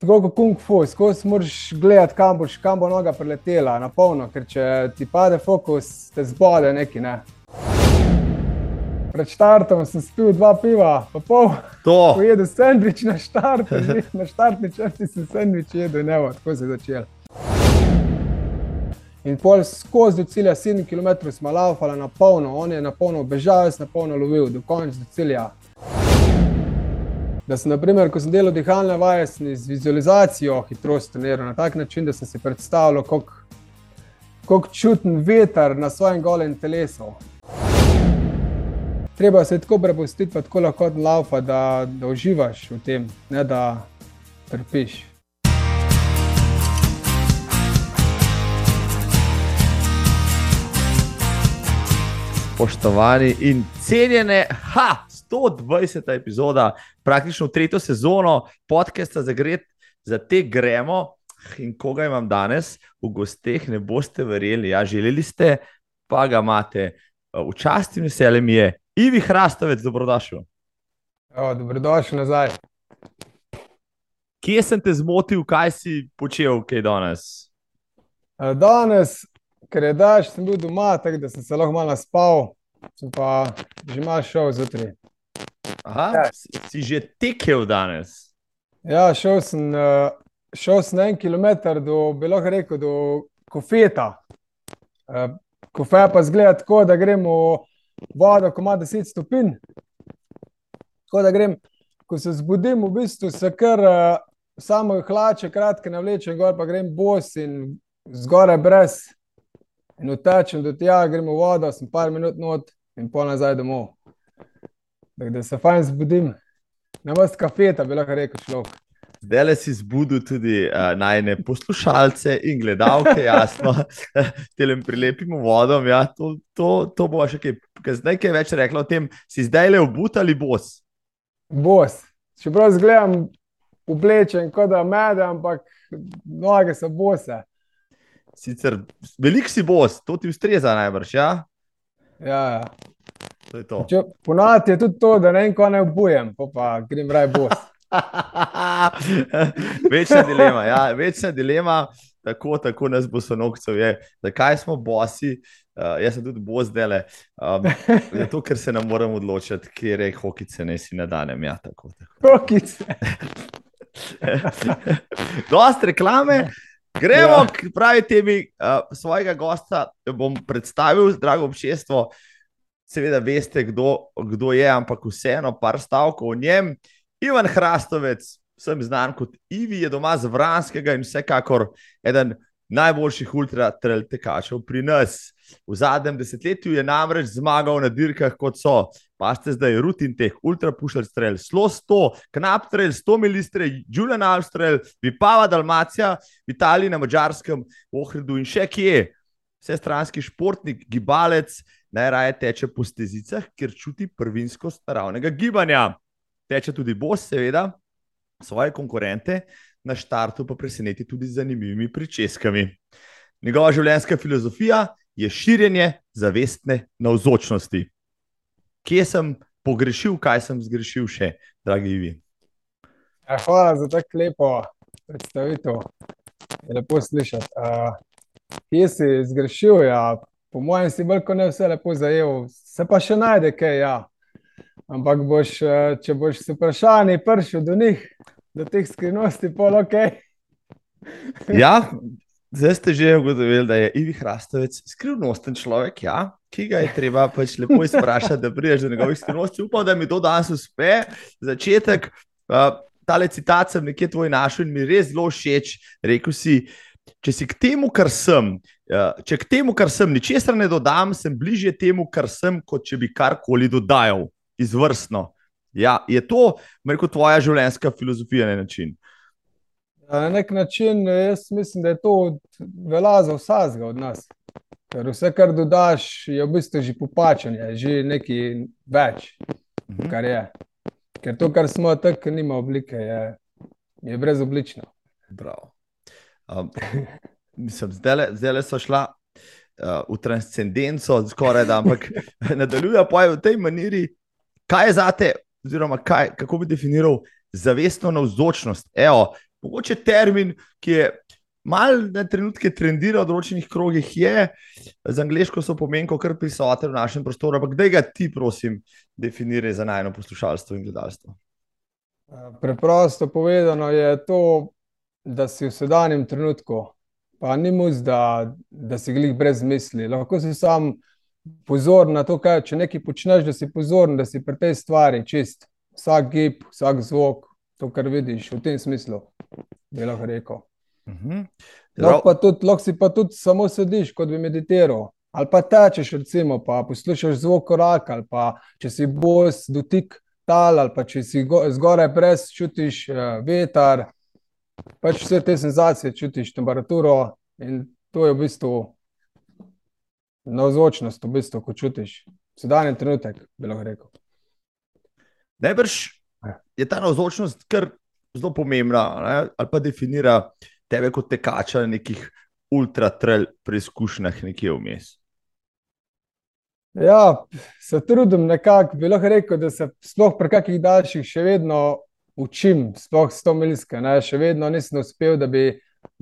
tako kot kung fu, skozi moraš gledati, kam, boš, kam bo noga preletela, na polno, ker če ti pade fokus, te zbode neki. Ne. Pred štartom sem spil dva piva, pa pol. To. Pojedel sendvič na štart, na štartni črti sem sendvič jedel, ne vem, tako se je začel. In pol skozi do cilja 7 km smo laufali na polno, on je na polno bežal, jaz na polno lovil, do konca do cilja. Da sem, naprimer, ko sem delal dihalne vaje, sem z vizualizacijo hitrost treniral na tak način, da sem si predstavljal, kako čuten veter na svojem golem telesu. Treba se tako prepustiti, pa tako lahko laufa, da, da uživaš v tem, ne da trpiš. Poštovani in cenjene, ha, 120. epizoda, praktično tretjo sezono podcasta za, gret, za te gremo. In koga imam danes v gosteh, ne boste verjeli. Ja, želeli ste, pa ga imate. V časti in veselje mi je, Ivi Hrastovec, dobrodošel. O, dobrodošel nazaj. Kje sem te zmotil, kaj si počel, kaj danes? Danes, ker je daš, sem bil doma, tako da sem se lahko malo spal, sem pa že malo šel zjutraj. Aha, ja. si, že tekel danes. Ja, šel sem, šel sem en kilometr do, bi lahko rekel, do kofeta. Kofe pa zgleda tako, da gremo vodo, ko ima 10 stopinj. Tako da grem, ko se zbudim, v bistvu se kar samo hlače, kratke navlečem, gor pa grem bos in zgoraj brez. In utečem do tja, gremo v vodo, sem par minut not in pol nazaj domov. Tak, da se fajn zbudim, ne vas kafeta, bi lahko rekel človek. Zdaj le si zbudil tudi uh, najne poslušalce in gledalke, jasno, telem prilepimo vodom. Ja, to, to, to bo še kaj zdaj kaj več rekla o tem, si zdaj le obut ali bos? Bos. Čeprav zgledam oblečen, kot da mede, ampak noge so bose. Sicer velik si bos, to ti ustreza najbrž, ja? Ja, ja. To je to. Ponavadi je tudi to, da ne vem, ko ne obujem, pa, pa grem raj bos. večna dilema, ja, večna dilema, tako, tako nas bo sonovcev je. Zakaj smo bosi? Uh, jaz sem tudi bos dele. Um, zato, ker se nam moramo odločiti, kje je hokice, ne si nadanem. Ja, tako, tako. Hokice. Dost reklame. Gremo ja. k pravi temi uh, svojega gosta. Bom predstavil, drago občestvo. Seveda, veste, kdo, kdo je, ampak vseeno, par stavkov o njem. Ivan Hrastovec, sem znan kot Ivi, je doma z Vranskega in vsekakor eden najboljših ultra-trail tekačev pri nas. V zadnjem desetletju je namreč zmagal na dirkah, kot so, pa ste zdaj rutin teh ultra-pušer strel, slo 100, knap trail, 100 milistre, Julian Alstrel, Vipava Dalmacija, v Italiji, na Mačarskem, v Ohridu in še kje. Vse stranski športnik, gibalec, najraje teče po stezicah, ker čuti prvinskost naravnega gibanja. Teče tudi bos, seveda, svoje konkurente, na štartu pa preseneti tudi z zanimivimi pričeskami. Njegova življenjska filozofija je širjenje zavestne navzočnosti. Kje sem pogrešil, kaj sem zgrešil še, dragi Ivi? Ja, hvala za tako lepo predstavitev. Je lepo slišati. Uh, kje si zgrešil? Ja, po mojem si bolj kot ne vse lepo zajel, se pa še najde kaj. Ja. Ampak boš, če boš s vprašanji prišel do njih, do teh skrivnosti, pol ok. ja, zdaj ste že ugotovili, da je Ivi Hrastovec skrivnosten človek, ja, ki ga je treba pač lepo izprašati, da prideš do njegovih skrivnosti. Upam, da mi to danes uspe. Začetek, uh, tale citat sem nekje tvoj našel in mi res zelo všeč. Rekl si, če si k temu, kar sem. Če k temu, kar sem, ničesar ne dodam, sem bližje temu, kar sem, kot če bi karkoli dodajal. Izvrstno. Ja, je to, rekel, tvoja življenjska filozofija na način? Ja, na nek način jaz mislim, da je to velja za vsakega od nas. Ker vse, kar dodaš, je v bistvu že popačanje, že nekaj več, mhm. kar je. Ker to, kar smo, tako nima oblike, je, je brezoblično. Um, mislim, zdaj le so šla uh, v transcendenco, skoraj da, ampak nadaljuje pa v tej maniri. Kaj je za te, oziroma kaj, kako bi definiral zavestno navzočnost? Evo, mogoče termin, ki je mal na trenutke trendiral v določenih krogih, je z angliško so pomenko kar prisoten v našem prostoru, ampak kdaj ga ti, prosim, definiraj za najno poslušalstvo in gledalstvo? Preprosto povedano je to, da si v sedanjem trenutku, pa ni mus, da, da si glih brez misli. Lahko si sam pozoren na to, kaj če nekaj počneš, da si pozoren, da si pri tej stvari čist. Vsak gib, vsak zvok, to, kar vidiš, v tem smislu, bi lahko rekel. Uh Mhm. -huh. lahko, tudi, lahko si pa tudi samo sediš, kot bi meditiral. Ali pa tečeš, recimo, pa poslušaš zvok koraka, ali pa če si bos dotik tal, ali pa če si go, zgoraj brez čutiš uh, veter, pač vse te senzacije čutiš, temperaturo in to je v bistvu navzočnost, v bistvu, ko čutiš. Sedanji trenutek, bi lahko rekel. Najbrž je ta navzočnost kar zelo pomembna, ne? ali pa definira tebe kot tekača na nekih ultra-trail preizkušnjah, nekje vmes. Ja, se trudim nekako, bi lahko rekel, da se sploh pri kakih daljših še vedno učim, sploh 100 milske. Ne? Še vedno nisem uspel, da bi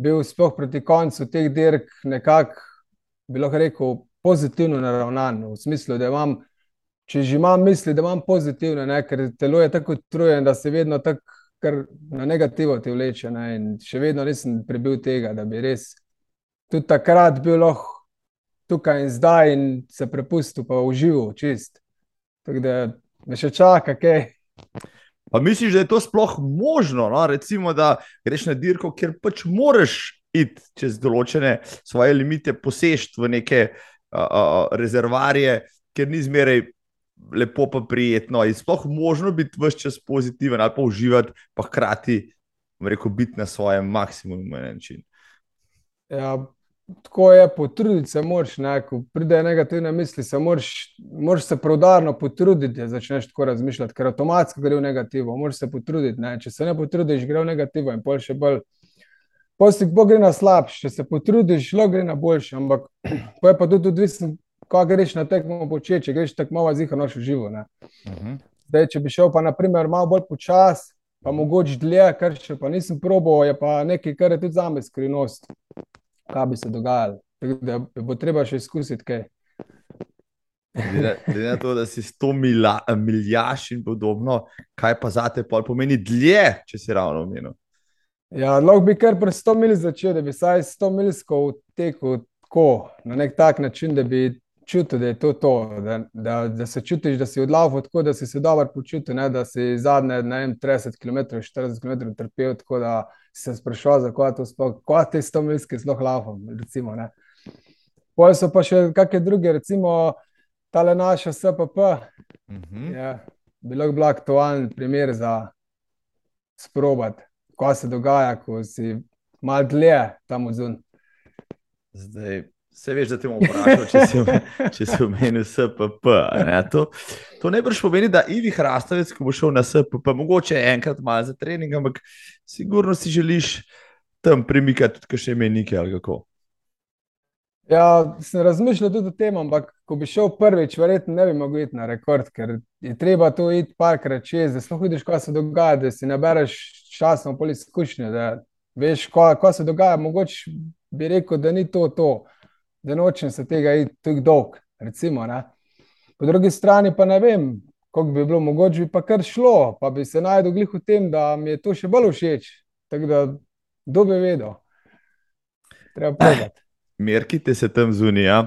bil sploh proti koncu teh dirk nekako, bi lahko rekel, pozitivno naravnan. V smislu, da imam, če že imam misli, da imam pozitivne, ne? ker telo je tako utrujen, da se vedno tako na negativo te vleče. Ne? In še vedno nisem prebil tega, da bi res tudi takrat bil lahko tukaj in zdaj in se prepustil, pa užival čist. Tako da me še čaka, kaj. Pa misliš, da je to sploh možno? No? Recimo, da greš na dirko, kjer pač moraš iti čez določene svoje limite, posešti v neke uh, uh, rezervarje, ker ni zmeraj lepo, pa prijetno. Je sploh možno biti vse čas pozitiven ali pa uživati, pa hkrati rekel, biti na svojem maksimumu na način. Ja, tako je, potruditi se moraš, ne, ko pride negativne misli, se moraš, moraš se pravdarno potruditi, da začneš tako razmišljati, ker avtomatsko gre v negativo, moraš se potruditi, ne, če se ne potrudiš, gre v negativo in pol še bolj, pol si bo gre na slabš, če se potrudiš, lahko gre na boljši, ampak pa je pa tudi odvisen, ko greš na tekmo početi, če greš malo zihar noš v živo, ne. Uh -huh. Zdaj, če bi šel pa naprimer malo bolj počas, pa mogoče dlje, kar še pa nisem probal, je pa nekaj, kar je tudi zame skrivnost kaj bi se dogajalo. Da bo treba še izkusiti kaj. Glede na to, da si 100 mila, miljaš in podobno, kaj pa za te pol pomeni dlje, če si ravno omenil. Ja, lahko bi kar pri 100 mil začel, da bi vsaj 100 milsko tekel tako, na nek tak način, da bi čutil, da je to to, da, da, da se čutiš, da si odlaval tako, da si se dobro počutil, ne, da si zadnje, ne vem, 30 km, 40 km trpel, tako da si se sprašoval, zakaj to sploh, kako te 100 milske sploh lavam, ne. Potem so pa še kakšne druge, recimo tale naša SPP, Uh -huh. Ja, bi lahko bil aktualen primer za sprobati, kaj se dogaja, ko si malo dlje tam odzun. Zdaj, se veš, da te bom vprašal, če si, če si omenil SPP. Ne? To, to najbrž pomeni, da Ivi Hrastavec, ko bo šel na SPP, mogoče enkrat malo za trening, ampak sigurno si želiš tam premikati tudi še menike ali kako. Ja, sem razmišljal tudi o tem, ampak ko bi šel prvič, verjetno ne bi mogel iti na rekord, ker je treba to iti parkrat čez, da sploh vidiš, kaj se dogaja, da si nabereš časno pol izkušnje, da veš, kaj, se dogaja. Mogoče bi rekel, da ni to to, da nočem se tega iti tako dolg, recimo, ne. Po drugi strani pa ne vem, kako bi bilo, mogoče bi pa kar šlo, pa bi se najdel glih v tem, da mi je to še bolj všeč. Tako da, kdo bi vedel? Treba probati. Merkite se tam zunaj, ja?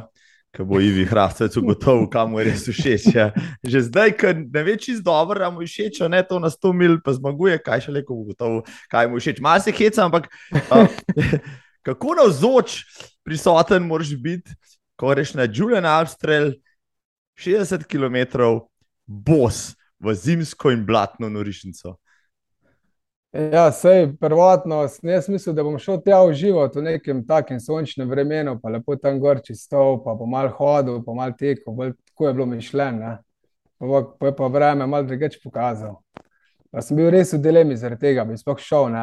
ko bo Ivi Hrastavec ugotovil, kam mu je res všeč. Ja. Že zdaj, ko ne ve čist dobro, da mu je všeč, a ne to na 100 mil, pa zmaguje, kaj še leko ugotovil, kaj mu je všeč. Malo se heca, ampak a, kako navzoč prisoten moraš biti, ko greš na Julian Alpstrail 60 km bos v zimsko in blatno norišnico. Ja, sej prvotno sem jaz mislil, da bom šel tja uživati v nekem takem sončnem vremenu, pa lepo tam gor čistov, pa bom mal hodil, pa mal tekel, bolj tako je bilo mišljeno. Pa, pa je pa vreme malo drugače pokazal. Pa sem bil res v dilemi zaradi tega, bi sploh šel.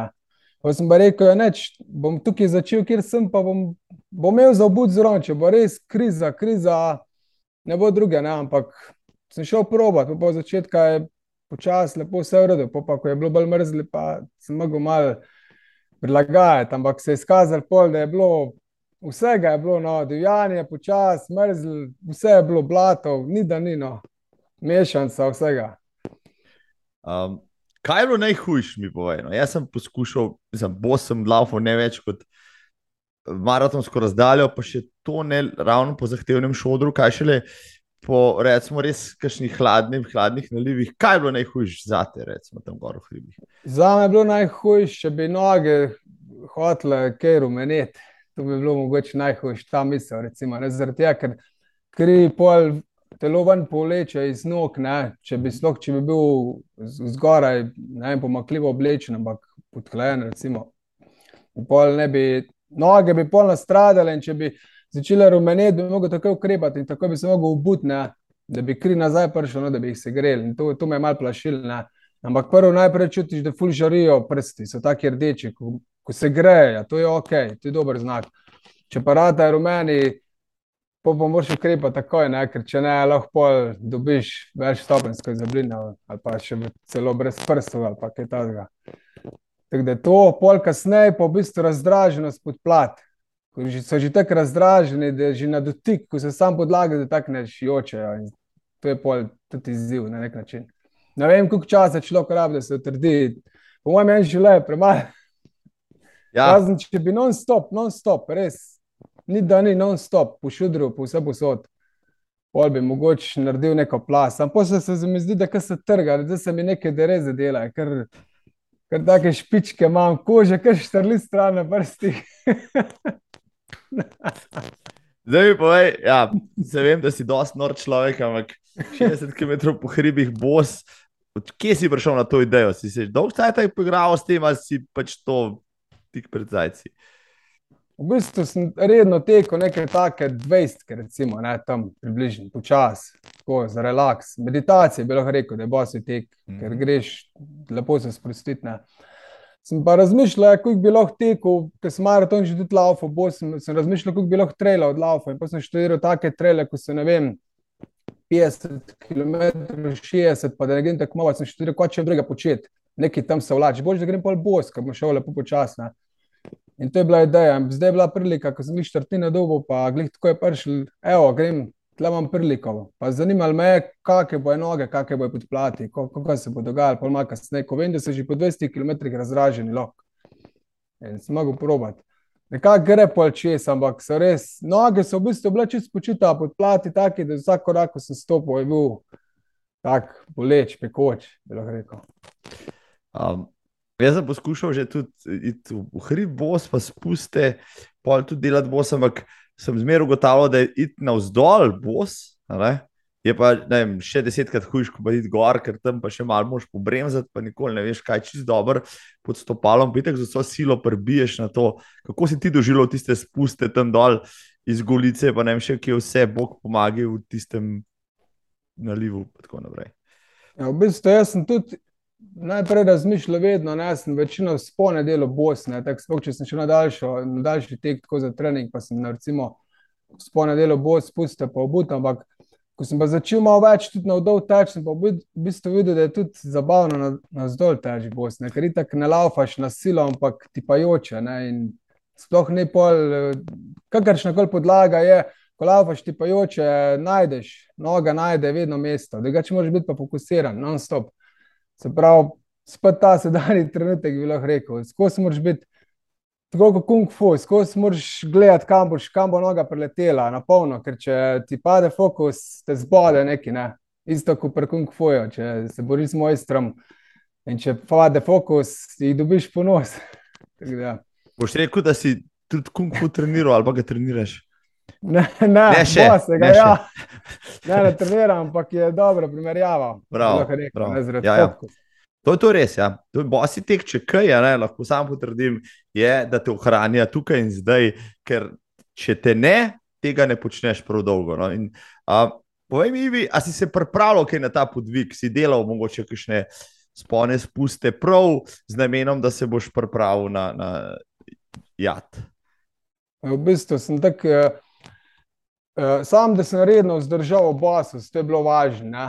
Pa sem pa rekel, ja, neč, bom tukaj začel, kjer sem, pa bom, bom imel za obud zron, če bo res kriza, kriza, ne bo druge, ne, ampak sem šel probat, pa po začetka je počasi lepo vse v redu, pa, pa ko je bilo bolj mrzlo, pa sem mogel malo prilagajati, ampak se je izkazalo, pol, da je bilo vsega, je bilo no, divjanje, počas, mrzl, vse je bilo blato, ni da ni no, mešanca vsega. Um, kaj je bilo najhujše, mi povedano? Jaz sem poskušal, sem bosem laufal ne več kot maratonsko razdaljo, pa še to ne ravno po zahtevnem šodru, kaj šele po recimo res kakšnih hladnih, hladnih nalivih. Kaj je bilo najhujše za te, recimo tam gor v hribih? Za me je bilo najhujše, če bi noge hotele kaj rumeneti. To bi bilo mogoče najhujše, ta misel. Recimo, ne, zaradi tega, ker kri pol telo ven poleče iz nog. Ne, če, bi slok, če bi bil zgoraj, ne vem, pomakljivo oblečen, ampak podklajen, recimo, pol ne bi, noge bi pol nastradale in če bi začela rumeneti, bi lahko tako ukrepati in tako bi se lahko obudil, da bi kri nazaj prišel, no, da bi jih segreli. To, to me je malo plašilo. Ampak prvo najprej čutiš, da ful žarijo prsti, so taki rdeči, ko, ko se greje, to je ok, to je dober znak. Če pa rata je rumeni, pa pa moraš ukrepati takoj, ne? ker če ne, lahko dobiš več stopenjsko zablino ali pa še celo brez prstov ali kaj takega. Tako da je to, pol kasneje pa v bistvu razdraženost pod plat ko so že tako razdraženi, da že na dotik, ko se sam podlaga, da tako ne šiočejo. To je pol tudi izziv na nek način. Ne vem, koliko časa človek rabi, da se utrdi. Po mojem mnenju, že le premalo. Ja. Razen, če bi non-stop, non-stop, res, ni da ni non-stop, po šudru, po vse posod. Pol bi mogoče naredil neko plas. Ampak se, mi zdi, da se trga, da se mi nekaj dereze dela, ker, ker take špičke imam, kože, ker štrli stran na prsti. Zdaj mi povej, ja, se vem, da si dosti nor človek, ampak 60 km po hribih bos. Kje si prišel na to idejo? Si se dolgo časa igral s tem, ali si pač to tik pred zajci? V bistvu sem redno tekel nekaj take 20, recimo, ne, tam približno, počasi, za relaks. Meditacija bi lahko rekel, da je bosi tek, mm -hmm. ker mhm. greš lepo se sprostiti. Sem pa razmišljal, kako bi lahko tekel, ker sem maraton že tudi laufal, bo sem, sem razmišljal, kako bi lahko trajal od laufa. In pa sem študiral take trele, ko se ne vem, 50 km, 60, pa da ne grem tako malo, sem študiral, kot če bi drugega početi, nekaj tam se vlači. Bož, da grem pol bos, ker bom šel lepo počasno. In to je bila ideja. Zdaj je bila prilika, ko sem jih štrtine dobo, pa glih tako je prišel, evo, grem tle imam priliko. Pa zanimalo me je, kakšne bojo noge, kakšne bojo podplati, kako se bo dogajalo, pa malo kasneje, ko vem, da so že po 200 km razraženi lok. In sem mogel probati. Nekako gre pol čez, ampak so res, noge so v bistvu bile čisto počita, podplati taki, da vsak korak, ko sem stopil, je bil tak boleč, pekoč, bi lahko rekel. Um. Jaz sem poskušal že tudi v hrib, bos, pa spuste, pol tudi delati bos, ampak sem zmeraj ugotavljal, da je iti navzdol, bos. Je pa vem, še desetkrat hujš, kot pa iti gor, ker tam pa še malo moš pobremzati, pa nikoli ne veš, kaj čist dobro pod stopalom. Pitek z vso silo prbiješ na to, kako si ti doživel tiste spuste tam dol iz Golice, pa ne vem še, kje vse Bog pomaga v tistem nalivu. Ja, v bistvu jaz sem tudi najprej razmišljal, vedno, ne, sem večino spone delo Bosne, tako spok, če sem šel na, daljšo, na daljši tek, tako za trening, pa sem recimo spone delo Bos, spustil pa obut, ampak ko sem pa začel malo več tudi na vdolj teč, sem pa v bistvu videl, da je tudi zabavno na, na zdolj teč Bosne, ker itak ne laufaš na silo, ampak ti pa joče, ne, in sploh ne pol, kakršna koli podlaga je, ko laufaš ti pa joče, najdeš, noga najde vedno mesto, drugače moraš biti pa fokusiran, non-stop. Se pravi, spet ta sedajni trenutek bi lahko rekel. Skozi moraš biti tako kot kung fu, skozi moraš gledati, kam, boš, kam bo noga preletela, na polno, ker če ti pade fokus, te zbode neki, ne? isto kot pri kung fu, če se boriš z mojstrom in če pade fokus, ti dobiš ponos. Boš rekel, da si tudi kung fu treniral ali pa ga treniraš? Ne, ne, ne, še, ga, ne, ja. ne, ne treniram, ampak je dobro primerjava. Prav, prav. Ja, ja. To je to res. Ja. To je bosi tek, če kaj, ja, ne, lahko sam potrdim, je, da te ohranja tukaj in zdaj, ker če te ne, tega ne počneš prav dolgo. No. In, a, povej mi, Ivi, a si se pripravljal kaj na ta podvig, si delal mogoče kakšne spone spuste prav z namenom, da se boš pripravil na, na jad. V bistvu sem tako. Uh, sam, da sem redno vzdržal obaso, to je bilo važno, ne?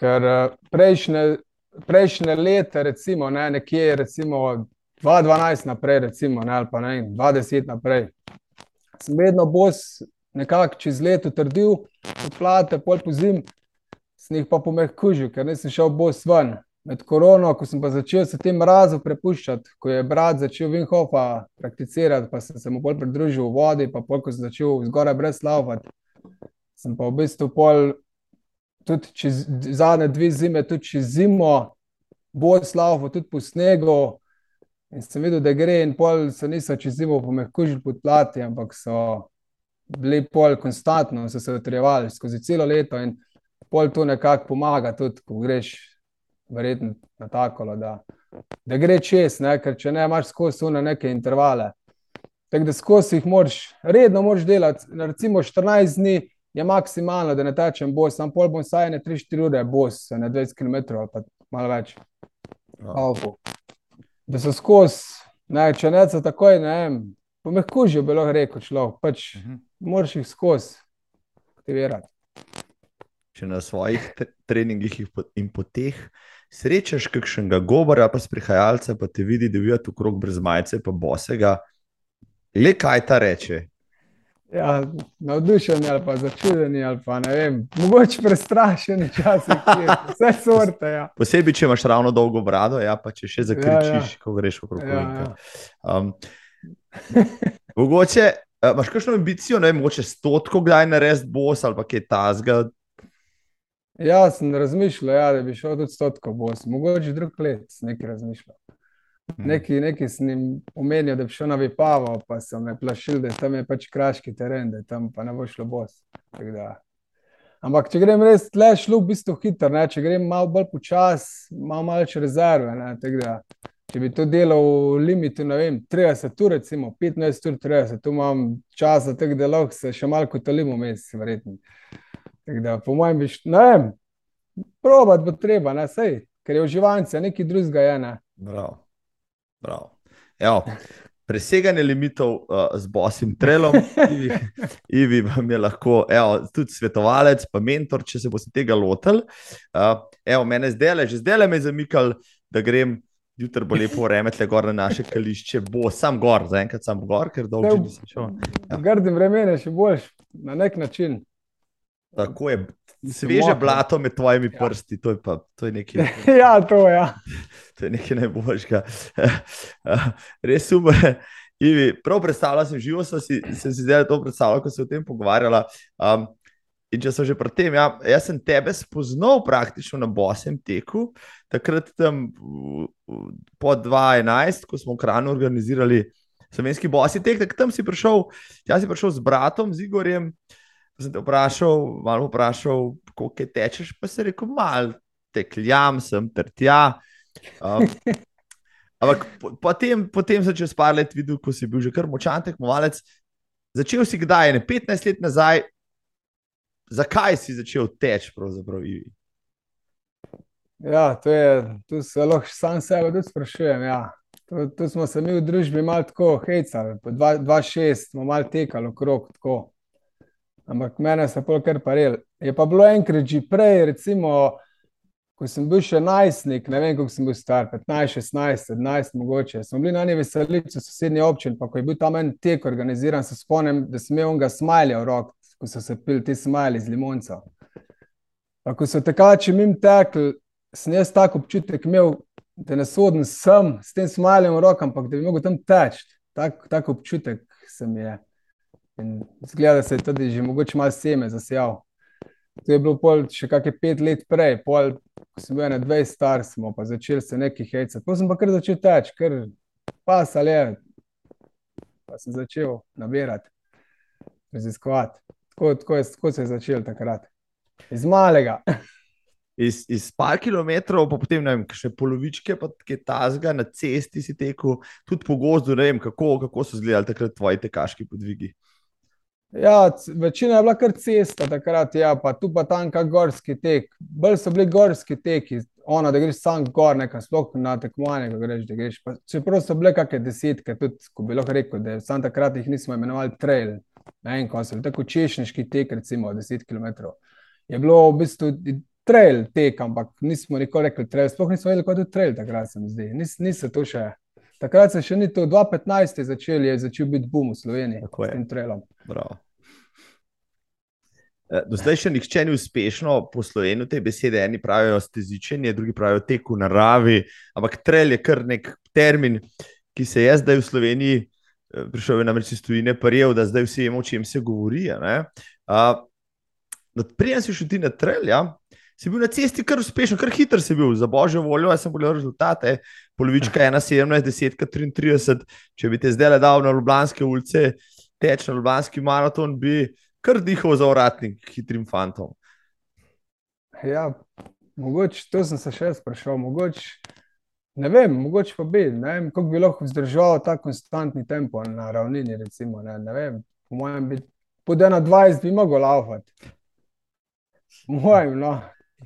ker uh, prejšnje, prejšnje leta, recimo, ne, nekje recimo 2-12 naprej, recimo, ne, ali pa ne, 2-10 naprej. Sem vedno bos nekako čez leto trdil, odplate, pol po zim, sem jih pa pomehkužil, ker nisem šel bos ven. Med korono, ko sem pa začel se tem mrazu prepuščati, ko je brat začel Vinhofa prakticirati, pa sem se mu bolj pridružil v vodi, pa pol, ko sem začel zgoraj brez lavati, sem pa v bistvu pol tudi čez zadnje dve zime, tudi čez zimo, bolj slavo, tudi po snegu. In sem videl, da gre, in pol so niso čez zimo pomehkužili pod plati, ampak so bili pol konstantno, so se utrjevali skozi celo leto in pol to nekako pomaga, tudi ko greš verjetno na takolo, da, da gre čez, ne? ker če ne, imaš skozi une neke intervale. Tako da skozi jih moraš, redno moraš delati, recimo 14 dni, je maksimalno, da ne tečem bos, sam pol bom saj ne 3-4 ure bos, ne 20 km ali pa malo več. Oh. Da so skozi, ne, če ne so takoj, ne vem, pomehkužijo, bi lahko rekel človek, pač uh -huh. moraš jih skozi aktivirati. Če na svojih treningih in poteh srečaš kakšnega govora, pa sprehajalca, pa te vidi, da vijati okrog brez majice, pa bosega, le kaj ta reče, Ja, navdušen ali pa začuden, ali pa ne vem, mogoče prestrašen, včasih vse sorte. Ja. Posebej, če imaš ravno dolgo brado, ja, pa če še zakričiš, ja, ja. ko greš okrog ja, ja. um, Mogoče uh, imaš kakšno ambicijo, ne vem, mogoče stotko, kdaj narediti bos ali kaj tasga. Ja, sem razmišljal, ja, da bi šel tudi stotko bos, mogoče drug let, nekaj razmišljal. Mhm. Neki, neki sem jim omenil, da bi šel na Vipavo, pa so me plašili, da tam je pač kraški teren, da tam pa ne bo šlo bos. Ampak če grem res tle, šlo v bistvu hitro, ne? če grem malo bolj počas, malo več rezerve. Če bi to delal v limitu, ne vem, 30 ur, recimo 15 ur, 30, tu imam čas, tako da lahko se še malo kot olimo mes, verjetno. Da, po mojem, biš, ne vem, probat bo treba, ne, sej, ker je uživanje, nekaj drugega je. Ne. Bravo. Evo, preseganje limitov uh, z bosim trelom, Ivi vam je lahko evo, tudi svetovalec, pa mentor, če se boste tega lotili. Uh, evo, mene zdaj le, že zdaj le me je zamikal, da grem. Jutro bo lepo vreme, tle gor na naše kališče, bo sam gor, zaenkrat sam gor, ker dolgo nisem šel. Ja. Grdim vremena, še boljš, na nek način. Tako je, sveže blato med tvojimi ja. prsti, to je, pa, to je nekaj. ja, to, ja. to je nekaj najboljšega. Res super. Ivi, prav predstavljal sem živo, sem si, sem si zdaj to predstavljal, ko se o tem pogovarjala. Um, in če so že pri tem, ja, jaz sem tebe spoznal praktično na bosem teku, takrat tam po 2011, ko smo v Kranu organizirali slovenski bosi tek, tak tam si prišel, jaz si prišel z bratom, z Igorjem, sem te vprašal, malo vprašal, koliko tečeš, pa si rekel, malo tekljam, sem ter tja. Um, ampak potem, potem sem čez par let videl, ko si bil že kar močan tekmovalec. Začel si kdaj, ne 15 let nazaj, zakaj si začel teči, pravzaprav, Ivi? Ja, to je, tu se lahko sam sebe tudi sprašujem. Ja. Tu, tu smo se mi v družbi malo tako hecali, 2-6 smo malo tekali okrog tako ampak mene so pol kar parili. Je pa bilo enkrat že prej, recimo, ko sem bil še najstnik, ne vem, koliko sem bil star, 15, 16, 17, mogoče. Smo bili na eni veselici v sosednji občini, pa ko je bil tam en tek organiziran, se spomnim, da sem imel onega smajlja v rok, ko so se pili ti smajli z limonco. Pa ko so tekači mim tekli, sem jaz tako občutek imel, da ne sodim sem s tem smajljem v rok, ampak da bi mogel tam teči. Tak, tak občutek se mi je. In zgleda, da se je tudi že mogoče malo seme zasijal. To je bilo pol še kakšne pet let prej, pol, ko sem bil na 20 star, smo pa začeli se neki hecati. Potem sem pa kar začel teči, ker pas ali je. Pa sem začel nabirati, raziskovati. Tako, tako, je, tako se je začel takrat. Iz malega. Iz, iz par kilometrov, pa potem vem, še polovičke, pa kaj tasga na cesti si tekel, tudi po gozdu, ne vem, kako, kako so izgledali takrat tvoji tekaški podvigi. Ja, večina je bila kar cesta, takrat, ja, pa tu pa tam kak gorski tek. Bolj so bili gorski teki, ono, da greš sam gor, nekaj sploh na tekmovanje, ko greš, da greš. Pa, čeprav so bile kakšne desetke, tudi, ko bi lahko rekel, da sam takrat jih nismo imenovali trail. Ne vem, ko so bili tako češniški tek, recimo 10 km. Je bilo v bistvu trail tek, ampak nismo nikoli rekli trail, sploh nismo vedeli, kaj je trail takrat, se mi zdi. Nis, niso to še takrat se še ni to, 2015 je začel, je začel biti boom v Sloveniji Tako je. s tem trailom. Bravo. Eh, Do zdaj še nihče ni uspešno poslojen v tej besedi. Eni pravijo stezičenje, drugi pravijo tek v naravi, ampak trail je kar nek termin, ki se je zdaj v Sloveniji, eh, prišel je namreč iz tujine, prijel, da zdaj vsi vemo, o čem se govori. Uh, Prijem si šel ti na trail, ja? si bil na cesti kar uspešen, kar hiter si bil, za božjo voljo, jaz sem pogledal rezultate, polovička 1,17, 10, 33, če bi te zdaj le dal na Ljubljanske ulice, teč na Ljubljanski maraton, bi kar dihal za uratnik hitrim fantom. Ja, mogoče to sem se še sprašal, mogoče. Ne vem, mogoče pa bi, kako bi lahko vzdržal ta konstantni tempo na ravnini. Recimo, ne, ne vem, po mojem, bi pod 21 bi mogel laufati. Mojem, no,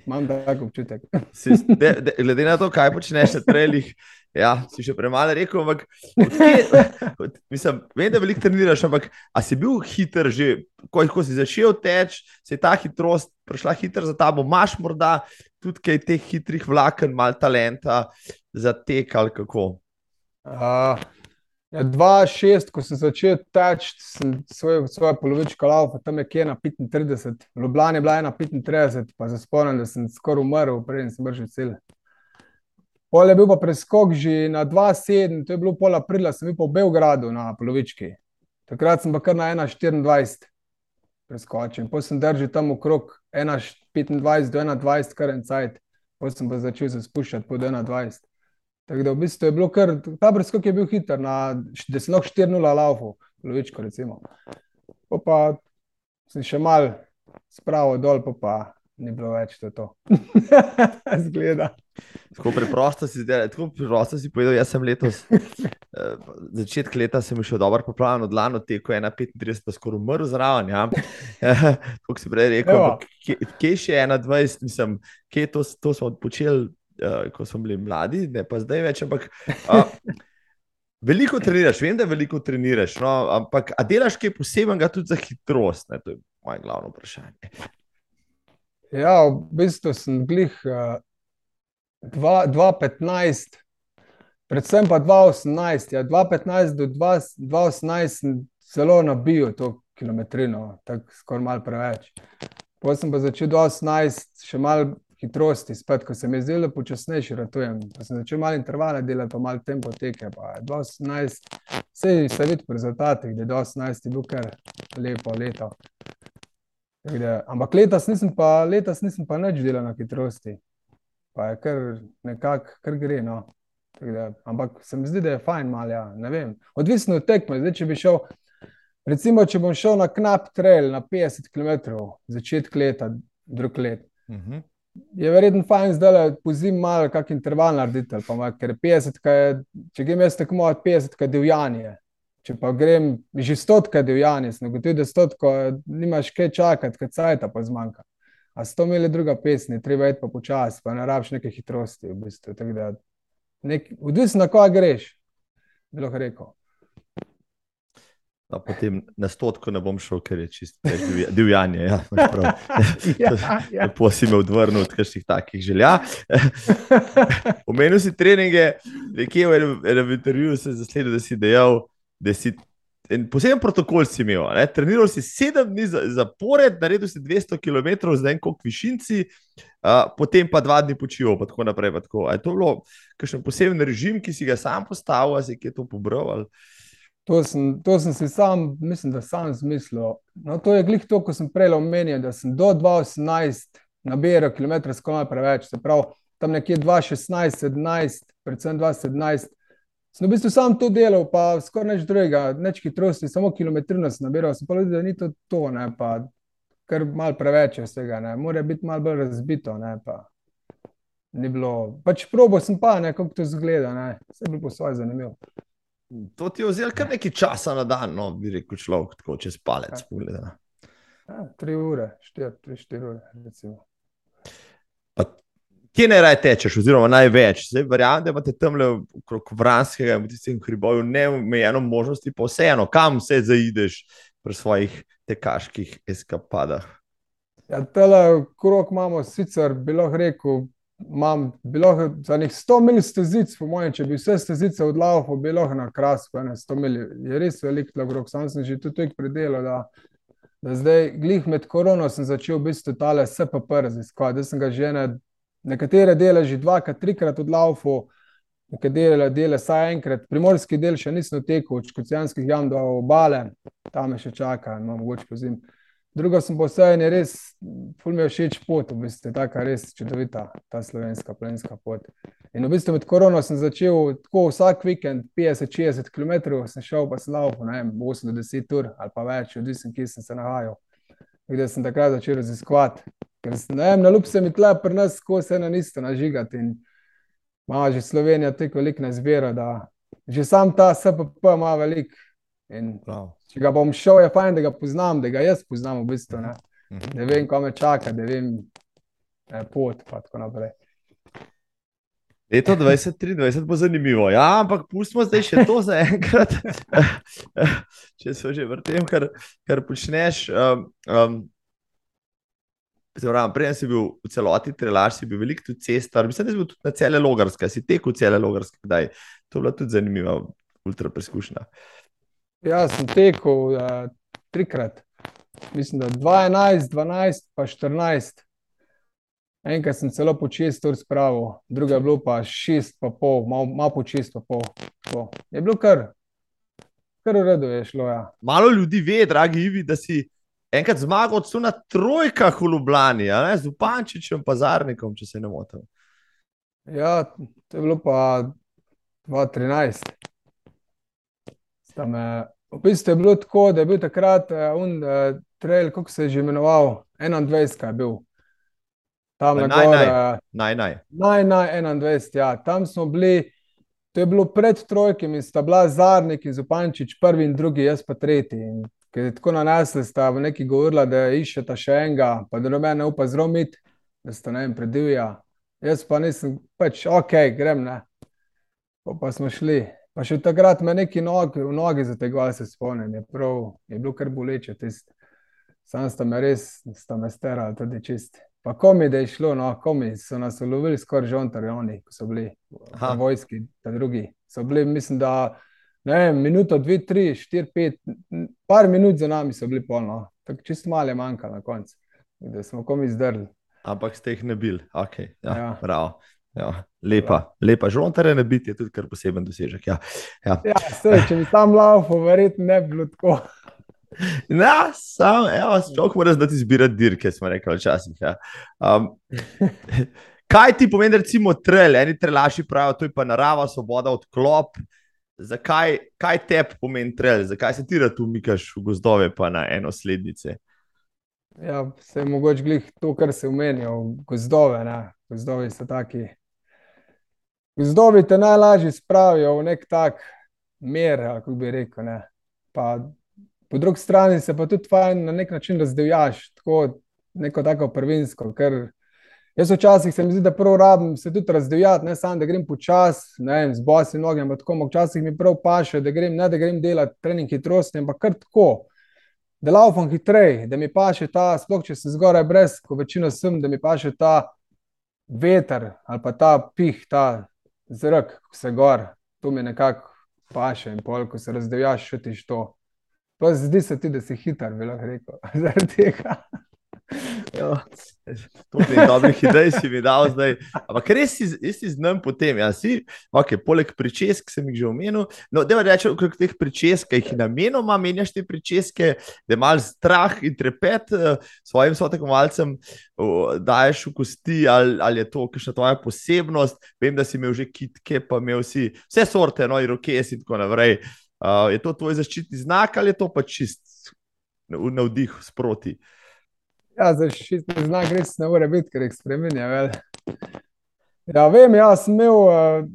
imam tak občutek. Si, de, de, glede na to, kaj počneš na trailih, ja, si še premalo rekel. Ampak, odkje, od, mislim, vem, da veliko treniraš, ampak a si bil hiter že, ko, ko si začel teči, se je ta hitrost prišla hiter za tabo, imaš morda tudi kaj teh hitrih vlaken, malo talenta za tek ali kako. Uh, ja, 2-6, ko sem začel teči, sem svoj, svojo polovičko laufa, tam je kje na 35, v Ljubljani je bila ena 35, pa se spomnim, da sem skoraj umrl, preden sem brž cel. Pol je bil pa preskok že na 2-7, to je bilo pol aprila, sem bil pa v Belgradu na polovički. Takrat sem pa kar na 1-24 preskočil. Potem sem držal tam okrog 1-25 do 21, kar en cajt. Potem sem pa začel se spuščati pod 21. Tako da v bistvu je bilo kar, ta preskok je bil hiter, na, da sem lahko 4-0 laufal, polovičko recimo. Pa pa sem še mal spravil dol, pa pa ni bilo več to. to. Zgleda. Tako preprosto si zdaj, tako preprosto si povedal, jaz sem letos, eh, začetek leta sem šel dobro poplavljen od lano teko, 1,35 pa skoraj umrl zraven, ja. Kot si prej rekel, kje, kje še 1,20, mislim, kje to, to smo počeli, uh, ko smo bili mladi, ne pa zdaj več, ampak uh, veliko treniraš, vem, da veliko treniraš, no, ampak a delaš kaj posebenega tudi za hitrost, ne, to je moje glavno vprašanje. Ja, v bistvu sem glih uh, 2-15, predvsem pa 2-18. Ja, 2-15 do 2-18 sem zelo nabil to kilometrino, tako skoraj malo preveč. Potem sem pa začel 2-18, še malo hitrosti, spet, ko se mi je zdelo, počasnejši ratujem. Pa sem začel malo intervale delati, pa malo tempo teke. Pa 2-18, vse se vidi po rezultatih, da je 2-18 bil kar lepo leto. Da, ampak letos nisem pa, letos nisem pa nič delal na hitrosti. Pa je kar nekako, kar gre. No. Da, ampak se mi zdi, da je fajn malo. Ja. Ne vem. Odvisno od tekme. Zdaj, če bi šel, recimo, če bom šel na knap trail na 50 km, začetek leta, drug let. Uh -huh. Je verjetno fajn zdaj, da pozim malo, kak interval narediti. ker je 50, kaj je, če grem jaz tako malo 50, kaj je divjanje. Če pa grem že stotka divjanje, sem ugotovil, da stotko nimaš kaj čakati, kaj cajta pa zmanjka. A sto mil je druga pesem, je treba iti pa počasi, pa ne rabiš neke hitrosti. V bistvu. Nek, odvisno na koga greš, bi lahko rekel. No, potem na stotko ne bom šel, ker je čisto divjanje. Ja. Ja, ja. Lepo si me odvrnil od kakšnih takih želja. Omenil si treninge, nekje v enem, enem intervjuju sem zasledil, da si dejal, da si en poseben protokol si imel. Ne? Treniral si sedem dni za- zapored, naredil si 200 km z enim višinci, uh, potem pa dva dni počival, pa tako naprej. Pa tako. A je to bilo kakšen poseben režim, ki si ga sam postavil, ali si kje to pobral? Ali? To sem, to sem si sam, mislim, da sam zmislil. No, to je glih to, ko sem prej omenil, da sem do 2018 nabiral km skoraj preveč. Se pravi, tam nekje 2016, 17, predvsem 2017. Sem v bistvu sam to delal, pa skoraj nič drugega, nič hitrosti, samo kilometrino sem nabiral. Sem pa videl, da ni to to, ne, pa kar mal preveč je vsega, ne, mora biti malo bolj razbito, ne, pa ni bilo. Pač probo sem pa, ne, kako to zgleda, ne, vse je bilo po svoje zanimivo. To ti je vzelo kar nekaj časa na dan, no, bi rekel človek, tako čez palec. Ja. pogledano. Ja, tri ure, štiri, tri, štiri ure, recimo. Pa Kje naj raje tečeš, oziroma največ? Zdaj, verjamem, da imate tam le okrog Vranskega in v tistem hriboju neomejeno možnosti, pa vseeno, kam se zaideš pri svojih tekaških eskapadah. Ja, tele krok imamo sicer, bi lahko rekel, imam bilo za nek 100 mil stezic, po mojem, če bi vse stezice odlaufal, bi lahko na krasku, ene 100 mil, je res velik tlogrok, sam sem že tudi tukaj predelal, da, da zdaj, glih med korono sem začel v bistvu tale SPP raziskovati, da sem ga že ene, nekatere dele že dvakrat, trikrat odlaufal, nekatere dele saj enkrat, primorski del še nisem tekel, od škocijanskih jam do obale, tam me še čaka, no, mogoče po zim. Drugo sem pa vse in je res, ful mi je všeč pot, v bistvu je taka res čudovita, ta slovenska planinska pot. In v bistvu med korono sem začel tako vsak vikend 50-60 km, sem šel pa sem laufal, ne vem, 8-10 ur ali pa več, odvisen, kje sem se nahajal. Gde sem takrat začel raziskovati. Ker sem, ne vem, na lup se mi tle pri nas, ko se ena isto nažigati in ima že Slovenija tako veliko na izbiro, da že sam ta SPP ima veliko. In Prav. če ga bom šel, je fajn, da ga poznam, da ga jaz poznam v bistvu, ne. Mhm. da vem, kam me čaka, da vem eh, pot pa tako naprej. Leto 2023 bo zanimivo. Ja, ampak pustimo zdaj še to za enkrat. Če se že vrtem, kar, kar počneš. Um, um, Pravim, prej si bil v celoti trelaš, si bil velik tudi cestar, mislim, da si bil tudi na cele logarske, si tekel cele logarske, kdaj. To je bila tudi zanimiva ultra preskušnja. Ja, sem tekel uh, trikrat, mislim, da 12, 12, pa 14. Enkrat sem celo po 6 ur spravil, druga je bilo pa 6, pa pol, malo mal po 6, pa pol. Tako. Je bilo kar, kar v redu je šlo. Ja. Malo ljudi ve, dragi Ivi, da si enkrat zmagal celo na trojkah v Ljubljani, ne, z Upančičem, pa Zarnikom, če se ne motim. Ja, to je bilo pa 2013. Sta me, v bistvu je bilo tako, da je bil takrat uh, un uh, trail, kako se je že imenoval, 21 je bil. Tam na naj, gor, naj. Naj, naj. naj, naj 21, ja. Tam smo bili, to je bilo pred trojkami, sta bila Zarnik in Zupančič, prvi in drugi, jaz pa tretji. In ker je tako nanesli, sta v neki govorila, da iščeta še enega, pa da noben ne upa zromiti, da sta ne vem, predivja. Jaz pa nisem, pač ok, grem ne. Pa, pa smo šli. Pa še takrat me neki nog, v nogi zategovali, se spomnim, je, prav, je bilo kar boleče tisto. Sam sta me res, sta me sterali tudi čist. Pa komi, da je šlo, no, komi so nas ulovili skoraj žontarji, oni, ko so bili v vojski, ta drugi. So bili, mislim, da ne vem, minuto, dve, tri, štiri, pet, par minut za nami so bili polno. Tako čist malo je manjkalo na koncu, da smo komi zdrli. Ampak ste jih ne bil. Okay, ja, Ja. Prav. Ja, lepa, lepa. Žontare ne biti je tudi kar poseben dosežek. Ja. Ja. Ja, sej, če bi tam laufal, verjetno ne bi bilo tako. Ja, sam, evo, človek mora znati izbirati dirke, smo rekli včasih. Ja. Um, kaj ti pomeni, recimo, trail? Eni trelaši pravijo, to je pa narava, svoboda, odklop. Zakaj, kaj tebi pomeni trail? Zakaj se ti rad umikaš v gozdove, pa na eno slednice? Ja, se je mogoče glih to, kar se umenijo, gozdove. Ne? Gozdovi so taki. Gozdovi te najlažje spravijo v nek tak ali kako bi rekel. Ne? Pa po drugi strani se pa tudi fajn na nek način razdivjaš, tako neko tako prvinsko. Ker jaz včasih se mi zdi, da prav rabim se tudi razdivjati, ne samo da grem počasi, ne vem, z bosi noge, ampak tako, včasih mi prav paše, da grem, ne da grem delati trening hitrosti, ampak kar tako da laufam hitreje, da mi paše ta, sploh če sem zgoraj brez, ko večino sem, da mi paše ta veter ali pa ta pih, ta zrak, ko se gor, to mi nekako paše in pol, ko se razdevjaš, čutiš to. Pa zdi se ti, da si hiter, bi lahko rekel, zaradi tega. Toliko dobrih idej si mi dal zdaj. Ampak res si, jaz si znam potem. Ja, si, okay, poleg pričesk sem jih že omenil. No, da reči, okrog teh pričesk, ki jih namenoma menjaš te pričeske, da imaš strah in trepet uh, svojim sotekmovalcem, uh, daješ v kosti, ali, ali je to kakšna tvoja posebnost. Vem, da si imel že kitke, pa imel si vse sorte, no, rokes in tako naprej. Uh, je to tvoj zaščitni znak ali je to pa čist navdih sproti? Ja, zaščitni znak res ne more biti, ker jih spremenja. Vel. Ja, vem, jaz sem imel, uh,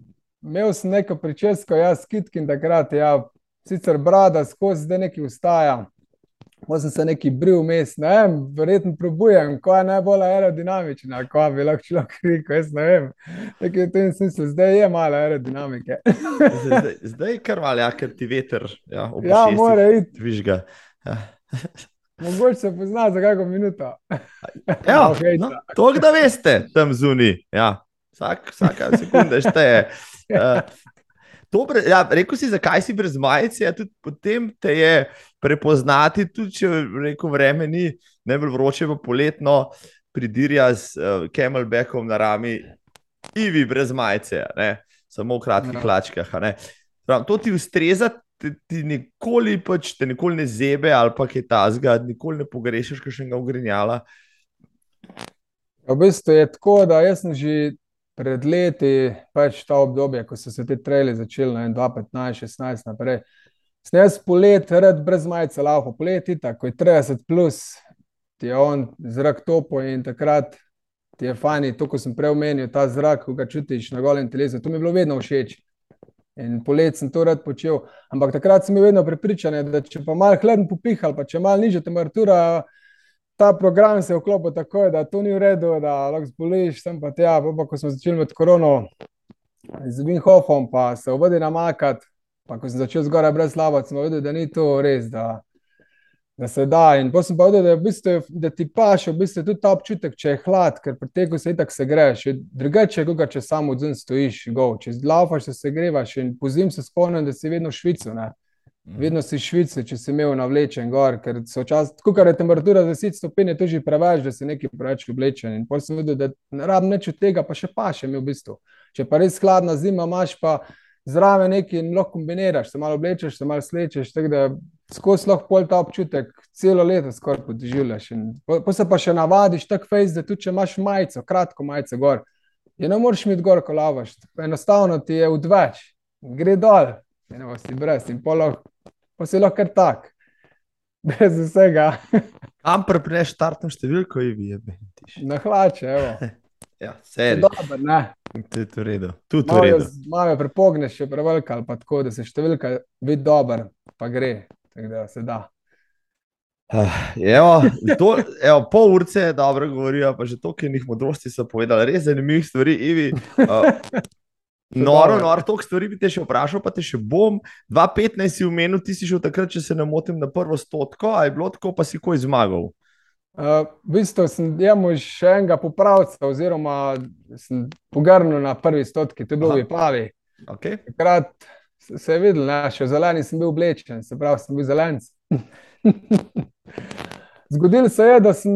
imel sem neko pričesko, jaz kitkin takrat, ja, sicer brada skozi zdaj neki ustaja. Sem se neki bril vmes, ne vem, verjetno probujem, ko je najbolj aerodinamična, ko bi lahko človek rekel, jaz ne vem. Nekaj v tem smislu, zdaj je malo aerodinamike. Zdaj, zdaj, zdaj je kar malo, ja, ker ti veter ja, ob Ja, mora iti, Vižga. Ja. Mogoče se pozna za kakšno minuto. Ja, hejta. no, to, da veste, tam zunaj. Ja. Vsak, vsaka sekunda šteje. Uh, Dobre, ja, rekel si, zakaj si brez majice, ja, tudi potem te je prepoznati, tudi če reko, vreme ni najbolj vroče, pa poletno pridirja z uh, camelbackom na rami, ivi brez majice, ne? samo v kratkih ja. hlačkah. To ti ustreza, ti, ti nikoli, pač, te nikoli ne zebe ali pa je ta zgad, nikoli ne pogrešiš kakšnega ugrinjala. V bistvu je tako, da jaz sem že pred leti, pač ta obdobje, ko so se ti treli začeli na 2015, 16 naprej. Snes polet, red brez majice, lauko poleti, tako je 30 plus, ti je on zrak topo in takrat ti je fajn, to, ko sem prej omenil, ta zrak, ko ga čutiš na golem telesu, to mi je bilo vedno všeč. In polet sem to rad počel, ampak takrat sem bil vedno prepričan, da če pa malo hladno popihal, pa če malo nižja temperatura, ta program se je vklopil tako, da to ni v redu, da lahko zboliš, sem pa tja, pa, pa ko smo začeli med korono z Vinhofom, pa se vodi namakati, pa ko sem začel zgoraj brez slava, sem videl, da ni to res, da, da se da. In potem sem pa videl, da, v bistvu, da ti paše v bistvu tudi ta občutek, če je hlad, ker pri teku se itak se greš, drugače je, kot če samo odzun stojiš, go, če zlaufaš, se grevaš in po zim se spomnim, da si vedno v Švicu. Ne? Mhm. Vedno si švice, če si imel navlečen gor, ker so čas, ko je temperatura za 10 stopinj, je to že preveč, da si nekaj preveč oblečen. In potem sem videl, da ne rabim nič od tega, pa še pa še mi v bistvu. Če pa res hladna zima, imaš pa zraven nekaj in lahko kombiniraš, se malo oblečeš, se malo slečeš, tako da skozi lahko ta občutek celo leto skoraj podživljaš. Pa se pa še navadiš tak fejs, da tudi če imaš majico, kratko majico gor, je ne moreš imeti gor, ko lavaš. Enostavno ti je odveč, gre dol. Eno si brez in polo pa si lahko kar tak, brez vsega. Kam prepneš startno številko, in vi je bentiš. Na hlače, evo. Ja, sedi. Dobar, ne. To je to redo. Tudi to redo. Malo prepogneš, še prevelika, ali pa tako, da se številka vidi dober, pa gre, tako da se da. Uh, evo, to, evo, pol urce je dobro govorijo, pa že toliko njih modrosti so povedali, res zanimivih stvari. Ivi, uh, Noro, noro, toliko stvari bi te še vprašal, pa te še bom. 2015 si v menu, ti si šel takrat, če se ne motim, na prvo stotko, a je bilo tako, pa si koj zmagal. Uh, v bistvu sem imel še enega popravca, oziroma sem pogrnil na prvi stotki, to je bilo v Pavi. Okay. Takrat se je videl, ne, še zeleni sem bil oblečen, se pravi, sem bil zelen. Zgodilo se je, da sem,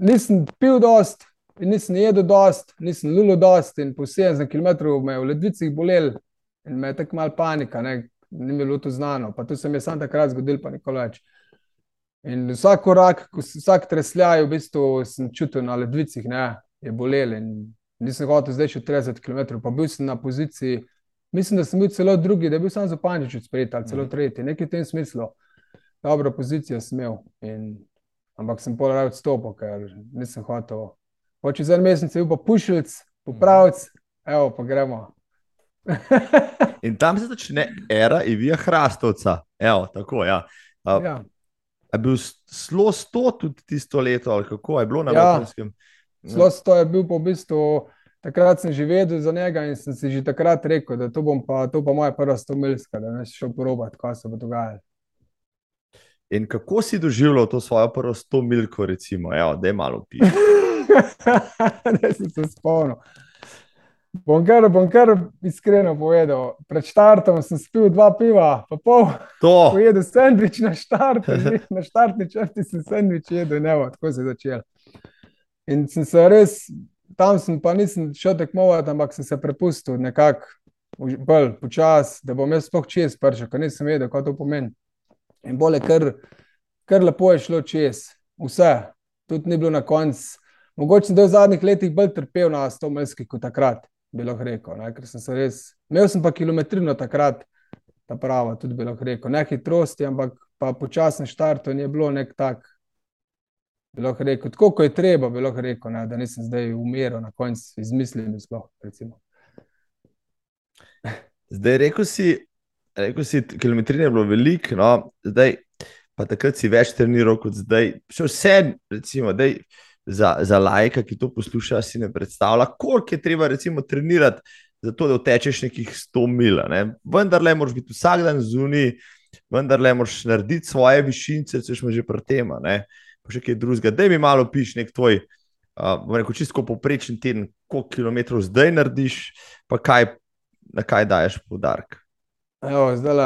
nisem pil dosti, In nisem jedel dost, nisem lulo dost in po 70 km me je v ledvicih bolel in me je tako mal panika, ne, ni mi bilo to znano. Pa tu se mi je sam takrat zgodil, pa nikoli več. In vsak korak, vsak tresljaj, v bistvu sem čutil na ledvicih, ne, je bolel in nisem hotel zdaj še 30 km, pa bil sem na poziciji, mislim, da sem bil celo drugi, da je bil sam za pančič sprejet ali celo mhm. tretji, nekaj v tem smislu. Dobro pozicijo sem imel, in, ampak sem pol rad odstopil, ker nisem hotel pa čez en mesec je bil pa pušilc, popravc, evo pa gremo. In tam se začne era Ivija Hrastovca. Evo, tako, ja. A, ja. Je bil zelo sto tudi tisto leto, ali kako je bilo na Vrhunskem? Ja, zelo sto je bil po v bistvu. Takrat sem že vedel za njega in sem si že takrat rekel, da to bom pa, to pa moja prva stomilska, da ne šel porobati, kaj se bo dogajalo. In kako si doživljal to svojo prvo stomilko, recimo, Evo, da je malo pisal? da si se spomnil. Bom kar, bom kar iskreno povedal. Pred štartom sem spil dva piva, pa pol. To. Pojedel sendvič na štart, na štartni črti sem sendvič jedel, ne tako se je začel. In sem se res, tam sem pa nisem šel tekmovati, ampak sem se prepustil nekako bolj počas, da bom jaz sploh čez pršel, ker nisem vedel, kaj to pomeni. In bolje, kar, kar lepo je šlo čez, vse. Tudi ni bilo na koncu. Mogoče sem v zadnjih letih bolj trpel na 100 milski kot takrat, bi lahko rekel. Ne? Ker sem se res, imel sem pa kilometrino takrat, ta prava, tudi bi lahko rekel. Ne hitrosti, ampak pa počasen štart, ni bilo nek tak. Bi lahko rekel, tako kot je treba, bi lahko rekel, ne? da nisem zdaj umiral na koncu izmislil. Zdaj, rekel si, rekel si, kilometrine je bilo veliko, no? zdaj pa takrat si več treniral kot zdaj. Še vse, recimo, da je za, za lajka, ki to posluša, si ne predstavlja, koliko je treba recimo trenirati, zato da tečeš nekih 100 mil. Ne? Vendar le moraš biti vsak dan zunaj, vendar le moraš narediti svoje višince, če smo že pri tem, pa še kaj drugega. Da mi malo piš nek tvoj uh, rekel, čisto poprečen teden, koliko kilometrov zdaj narediš, pa kaj, na kaj daješ podarek. Zdaj,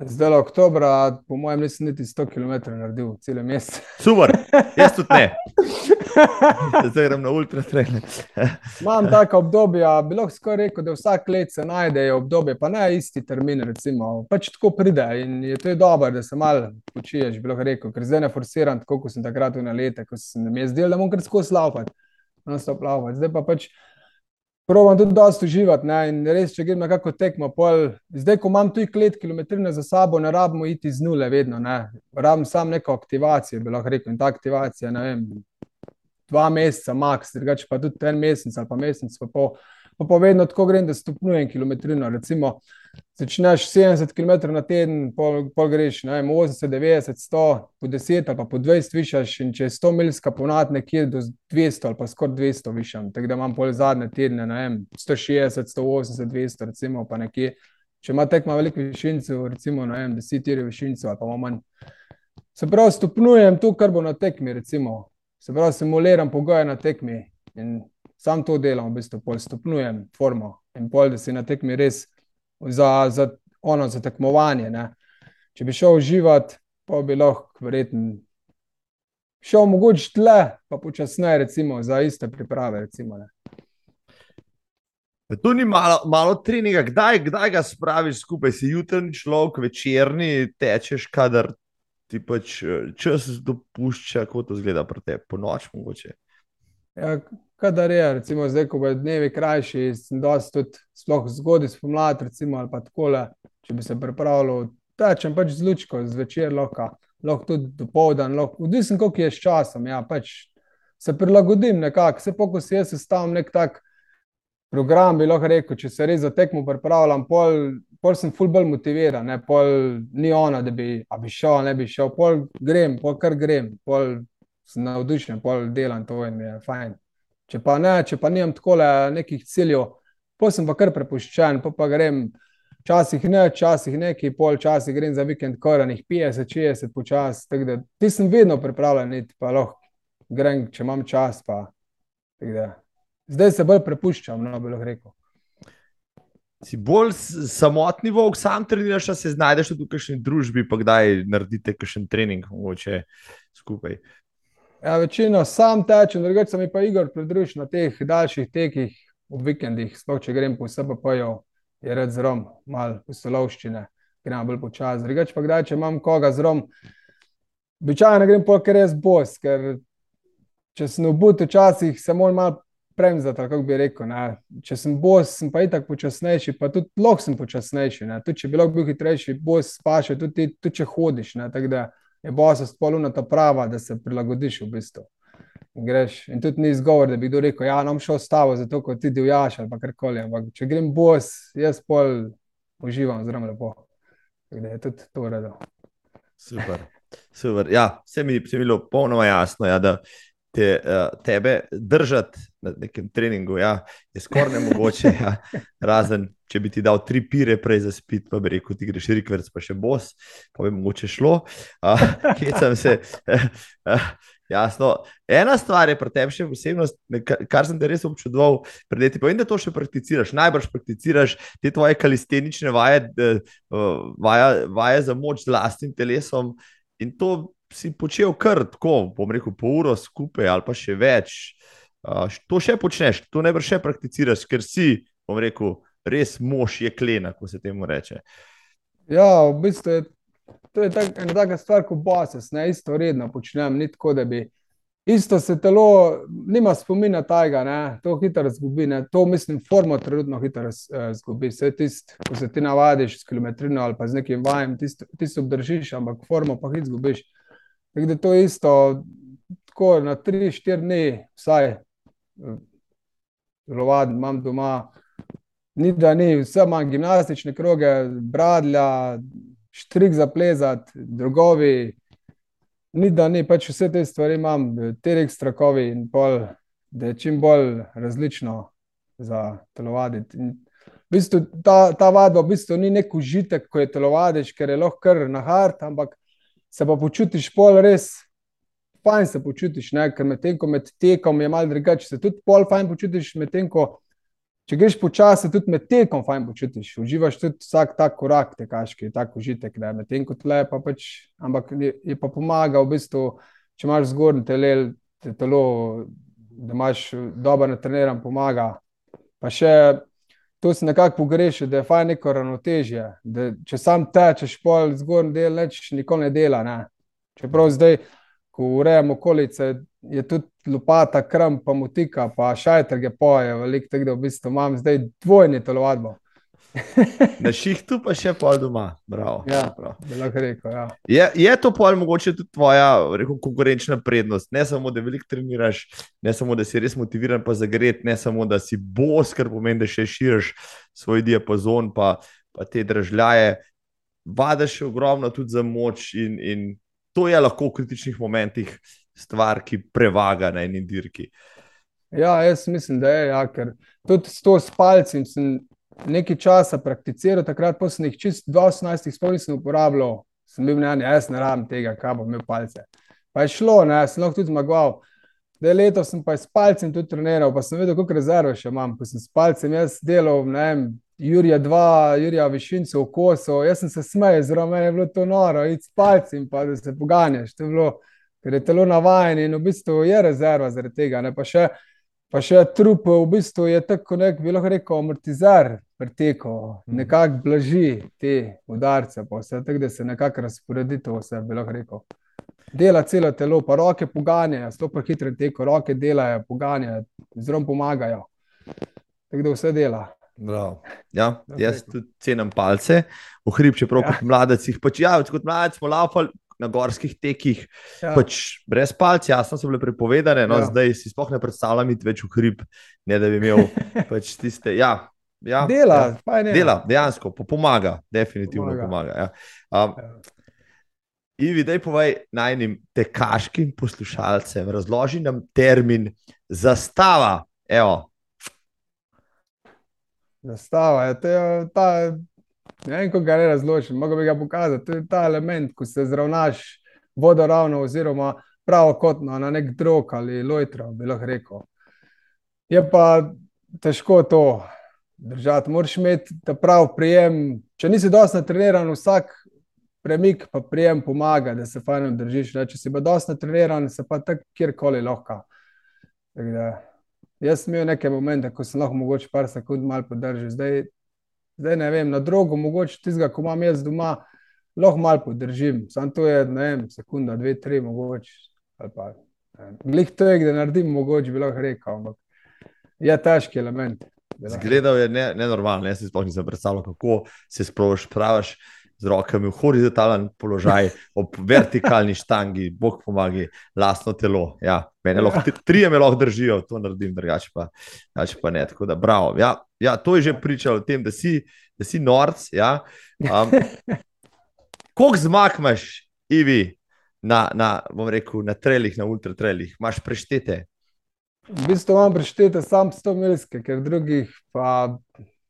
zdaj je oktober, po mojem, nisem niti 100 km naredil, cel mesec. Super, jaz tudi ne. Zdaj grem na ultratrene. Imam tako obdobje, bi lahko skoraj rekel, da vsak let se najde obdobje, pa ne isti termin. Recimo. Pač tako pride in je to je dobro, da se malo počiješ, bi lahko rekel, ker zdaj ne forsiram tako, kot sem takrat na lete, ko sem mi zdel, da bom kar skozi laupati. Zdaj pa pač. Probam tudi dosta uživati. Res, če gremo na kako tekmo, pol, zdaj, ko imam tu klet kilometrine za sabo, ne rabimo iti z nule, vedno. Ne. Rabim samo neko aktivacijo, bi lahko rekel. In ta aktivacija, ne vem, dva meseca, max, drugače pa tudi en mesec ali pa mesec. Pa, pa, pa, pa vedno tako grem, da stopnjujem kilometrino. Recimo, začneš 70 km na teden, pol, pol greš na 80, 90, 100, po 10 ali pa po 20 višaš. In če je 100 milska ponad nekje do 200 ali pa skoraj 200 višam. Tako da imam pol zadnje tedne, ne vem, 160, 180, 200, recimo pa nekje. Če ima tekma veliko višincev, recimo, vem, 10 tir višincev ali pa manj. Se pravi, stopnjujem to, kar bo na tekmi, recimo, se pravi, simuliram pogoje na tekmi in sam to delam, v bistvu, pol stopnujem formo in pol, da si na tekmi res za, za, ono, za tekmovanje. Ne. Če bi šel uživati, pa bi lahko verjetno šel mogoče tle, pa počasneje, recimo za iste priprave. Recimo, Tu ni malo, malo treninga, kdaj, kdaj ga spraviš skupaj, si jutrajni človek, večerni, tečeš, kadar ti pač eh, čas dopušča, kako to zgleda pri tebi, po noč mogoče. Ja, kadar je, recimo zdaj, ko bo dnevi krajši, sem dosti tudi sploh zgodaj spomladi, recimo ali pa takole, če bi se pripravljal, tečem pač z lučko, zvečer lahko, lahko tudi do povdan, odvisen koliko je s časom, ja, pač se prilagodim nekako, se poko si jaz sestavim nek tak program, bi lahko rekel, če se res za tekmo pripravljam, pol pol sem ful bolj motiviran, ne, pol ni ona, da bi, bi šel, ne bi šel, pol grem, pol kar grem, pol sem navdušen, pol delam to in je fajn. Če pa ne, če pa nimam tako nekih ciljev, pol sem pa kar prepuščen, pol pa grem. Včasih ne, včasih nekaj, pol časa grem za vikend, korenih 50, 60 počas. Ti sem vedno pripravljen, pa lahko grem, če imam čas. Pa, Zdaj se bolj prepuščam, no bi lahko rekel si bolj samotni volk, sam treniraš, se znajdeš v kakšni družbi, pa kdaj naredite kakšen trening, mogoče skupaj. Ja, večino sam tečem, drugače sem pa Igor pridružil na teh daljših tekih v vikendih, sploh če grem po sebe pojo, je red z rom, mal ustolovščine, grem bolj počas. Drugače pa kdaj, če imam koga z rom, običajno grem po ker res bos, ker če sem v butu včasih, se moram malo premzati, kako bi rekel. Ne. Če sem bos, sem pa itak počasnejši, pa tudi lahko sem počasnejši. Tudi če bi lahko bil hitrejši, bos spaše, tudi, tudi če hodiš. Tako da je bos spoluna ta prava, da se prilagodiš v bistvu. In, greš, in tudi ni izgovor, da bi kdo rekel, ja, nam šel stavo, zato kot ti divjaš ali karkoli. Ampak če grem bos, jaz pol uživam zelo lepo. Tako da je tudi to uredo. Super. Super. Ja, vse mi je bilo popolnoma jasno, ja, da te, uh, tebe držati na nekem treningu, ja, je skoraj ne mogoče. Ja. Razen, če bi ti dal tri pire prej za spit, pa bi rekel, ti greš rikverc, pa še bos, pa bi mogoče šlo. Uh, Kje se. Uh, Jasno. Ena stvar je pri tebi še posebnost, kar sem te res občudoval pred leti. Povem, da to še prakticiraš, najbrž prakticiraš te tvoje kalistenične vaje, vaje, vaje za moč z lastnim telesom. In to si počel kar tako, bom rekel, pol uro skupaj ali pa še več. Uh, to še počneš, to ne še prakticiraš, ker si, bom rekel, res mož je klena, ko se temu reče. Ja, v bistvu je to je tak, ena taka stvar, kot bosses, ne isto redno počnem, ni tako, da bi. Isto se telo, nima spomina tega, to hitro zgubi. Ne? To mislim, formo trenutno hitro zgubi. Vse tisto, ko se ti navadiš s kilometrino ali pa z nekim vajem, tisto obdržiš, ampak formo pa hitro zgubiš. Tako da to je isto, tako na 3-4 dni, vsaj zelo vaden, imam doma. Ni da ni, vse imam gimnastične kroge, bradlja, štrik za plezati, drugovi. Ni da ni, pač vse te stvari imam, te ekstra kovi in pol, da je čim bolj različno za telovaditi. In v bistvu ta, ta vadba v bistvu ni nek užitek, ko je telovadiš, ker je lahko kar na hart, ampak se pa počutiš pol res fajn se počutiš, ne? ker medtem ko med tekom je malo drugače, se tudi pol fajn počutiš, medtem ko če greš počasi, tudi med tekom fajn počutiš, uživaš tudi vsak tak korak, te kaški, tak užitek, medtem ko tle pa pač, ampak je, je pa pomaga v bistvu, če imaš zgornji telel, te telo, da imaš dobro natreniran, pomaga. Pa še to si nekako pogreši, da je fajn neko ravnotežje, da če sam tečeš pol zgornji del, neč nikoli ne dela, ne? Čeprav zdaj, ko urejamo okolice, je tudi lopata, kram, pa mutika, pa šajtrge poje, veliko tega, da v bistvu imam zdaj dvojni telovadbo. Na šihtu pa še pol doma. Bravo, Ja, bravo. rekel, ja. Je, je to pol mogoče tudi tvoja rekel, konkurenčna prednost? Ne samo, da veliko treniraš, ne samo, da si res motiviran, pa zagret, ne samo, da si bos, kar pomeni, da še širiš svoj diapazon, pa, pa te držljaje. Vadaš ogromno tudi za moč, in, in to je lahko v kritičnih momentih stvar, ki prevaga na eni dirki. Ja, jaz mislim, da je, ja, ker tudi s to s palcem sem nekaj časa prakticiral, takrat pa sem jih čist 2018 sploh nisem uporabljal. Sem bil mnenja, jaz ne rabim tega, kaj bom imel palce. Pa je šlo, ne, sem lahko tudi zmagoval. Da letos sem pa s palcem tudi treniral, pa sem vedel, koliko rezerve še imam. Ko sem s palcem jaz delal, ne vem, Jurija 2, Jurija Višincev v kosu, jaz sem se smejal, zelo meni je bilo to noro, iti s palcem, pa da se poganjaš. To je bilo, ker je telo navajeno in v bistvu je rezerva zaradi tega. Ne? Pa še, pa še trup v bistvu je tako, nek, bi lahko rekel, amortizer preteko, nekako blaži te udarce, pa vse tako, da se nekako razporedi to vse, bi lahko rekel. Dela celo telo, pa roke poganjajo, zelo pa hitro teko, roke delajo, poganjajo, zelo pomagajo. Tako da vse dela. Bravo. Ja, Ja, jaz tudi cenim palce, v hrib, čeprav Ja. kot mladec. Pač, ja, kot mladec smo laufali na gorskih tekih, Ja. ja. pač brez palc, jasno so bile prepovedane, no Ja. ja. zdaj si sploh ne predstavljam iti več v hrib, ne da bi imel pač tiste. Ja, ja, Dela, ja. je. Dela, dejansko, pomaga, definitivno Pomaga. pomaga. pomaga ja. um, Ja. Ivi, daj povej najnim tekaškim poslušalcem, razloži nam termin zastava. Evo, Zastava je, to je ta, ne vem, kako ga ne razložim, mogoče bi ga pokazati. To je ta element, ko se zravnaš vodoravno oziroma pravokotno na nek drog ali lojtro, bi lahko rekel. Je pa težko to držati. Moraš imeti ta prav prijem. Če nisi dosti natreniran, vsak premik pa prijem pomaga, da se fajn držiš. Ne? Če si pa dosti natreniran, se pa tako kjerkoli lahko. Da, Jaz sem imel nekaj momente, ko sem lahko mogoče par sekund malo podržal, zdaj ne vem, na drogo, mogoče tistega, ko imam jaz doma, lahko malo podržim. Sam to je, ne vem, sekunda, dve, tri, mogoče. ne. Glih to je, da naredim, mogoče bi lahko rekel, ampak je težki element. Zgledal je ne, nenormalno, jaz si sploh nisem predstavljal, kako se sprožiš, praviš z rokami v horizontalen položaj, ob vertikalni štangi, bog pomagi, lastno telo. Ja, mene lahko, tri- trije me lahko držijo, to naredim, drugače pa, drugače pa ne. Tako da, bravo. Ja, ja, to je že pričalo o tem, da si, da si norc. Ja. Um, koliko zmag imaš, Ivi, na, na, rekel, na trelih, na ultratrelih? Imaš preštete? V bistvu imam preštete sam 100 milske, ker drugih pa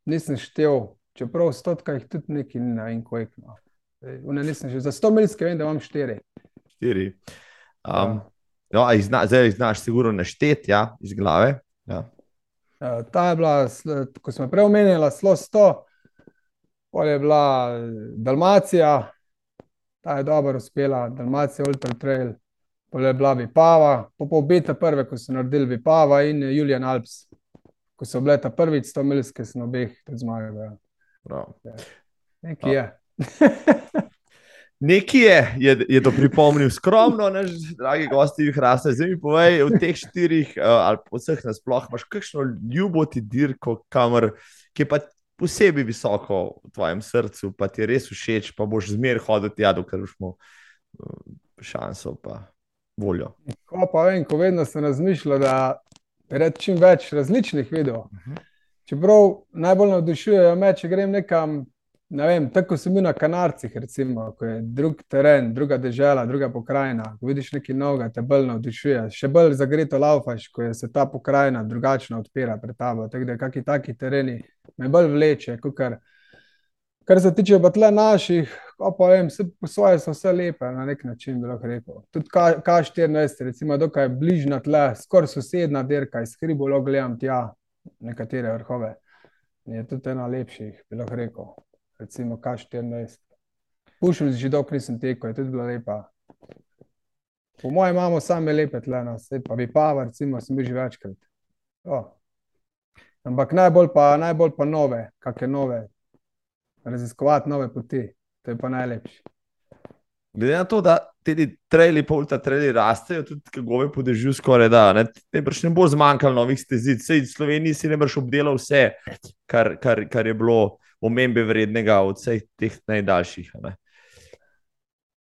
nisem štel. Čeprav stotka jih tudi neki ne vem koliko. No. Za 100 milske vem, da imam štiri. Štiri. Ja. No, jih zna, zdaj jih znaš sigurno našteti, ja, iz glave. Ja. Eh, Ta je bila, sl- ko smo prej omenjali, zelo 100, pol je bila eh, Dalmacija, ta je dobro uspela, Dalmacija Ultra Trail, pol je bila Vipava, po obeta prve, ko so naredili Vipava in eh, Julian Alps, ko so bile ta prvič 100 milske, sem obeh tudi zmagal. ja. Prav. Nekaj je. Nekaj je, je, je to pripomnil skromno, naš dragi gosti, jih raste. Zdaj mi povej, v teh štirih uh, ali vseh nasploh, imaš kakšno ljubo ti dirko, kamor, ki je pa posebej visoko v tvojem srcu, pa ti je res všeč, pa boš zmer hodil tja, dokler boš imel uh, šanso pa voljo. Ko pa vem, ko vedno sem razmišljal, da rad čim več različnih videov. Čeprav najbolj navdušujejo me, če grem nekam, ne vem, tako sem bil na Kanarcih, recimo, ko je drug teren, druga država, druga pokrajina. Ko vidiš nekaj novega, te bolj navdušuje. Še bolj zagreto laufaš, ko se ta pokrajina drugačno odpira pred tabo. Tako da, kakšni taki tereni me bolj vleče, kot Kar se tiče pa tle naših, pa vem, vse po svoje so vse lepe, na nek način bi lahko rekel. Tudi K- K14, recimo, dokaj bližna tle, skoraj sosedna dirka, iz Hribolo gledam tja, nekatere vrhove. Je tudi ena lepših, bi lahko rekel, recimo K14. Pušil že dolgo nisem tekel, je tudi bila lepa. Po mojem imamo same lepe tle, no, saj pa bi pa, recimo, sem bil že večkrat. O. Ampak najbolj pa, najbolj pa nove, kakšne nove, raziskovati nove poti, to je pa najlepše. Glede na to, da ti trajli, pa ultra trajli rastejo, tudi gove po dežju skoraj da, ne, ne, ne bo zmanjkalo novih stezic. Sej Sloveniji si ne boš obdelal vse, kar, kar, kar je bilo omembe vrednega od vseh teh najdaljših. Ne.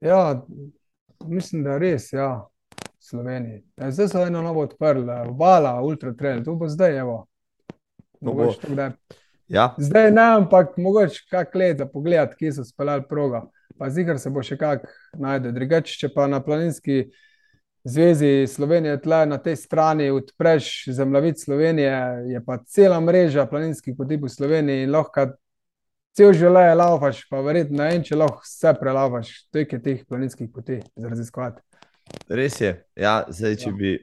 Ja, mislim, da res, ja, v Sloveniji. Ja, zdaj so eno novo odprli, Vala, Ultra Trail, to bo zdaj, evo. No, bo. Mogoče kdaj. Ja, Zdaj ne, ampak mogoče kak let za pogled, kje so speljali progo. Pa zigar se bo še kak najde. Drugače, če pa na planinski zvezi Slovenije tle na tej strani odpreš zemljevid Slovenije, je pa cela mreža planinskih poti po Sloveniji in lahko cel življenje laufaš, pa verjetno vem, če lahko vse prelaufaš, toliko je teh planinskih poti za raziskovati. res je. Ja, zdaj, če Ja. bi.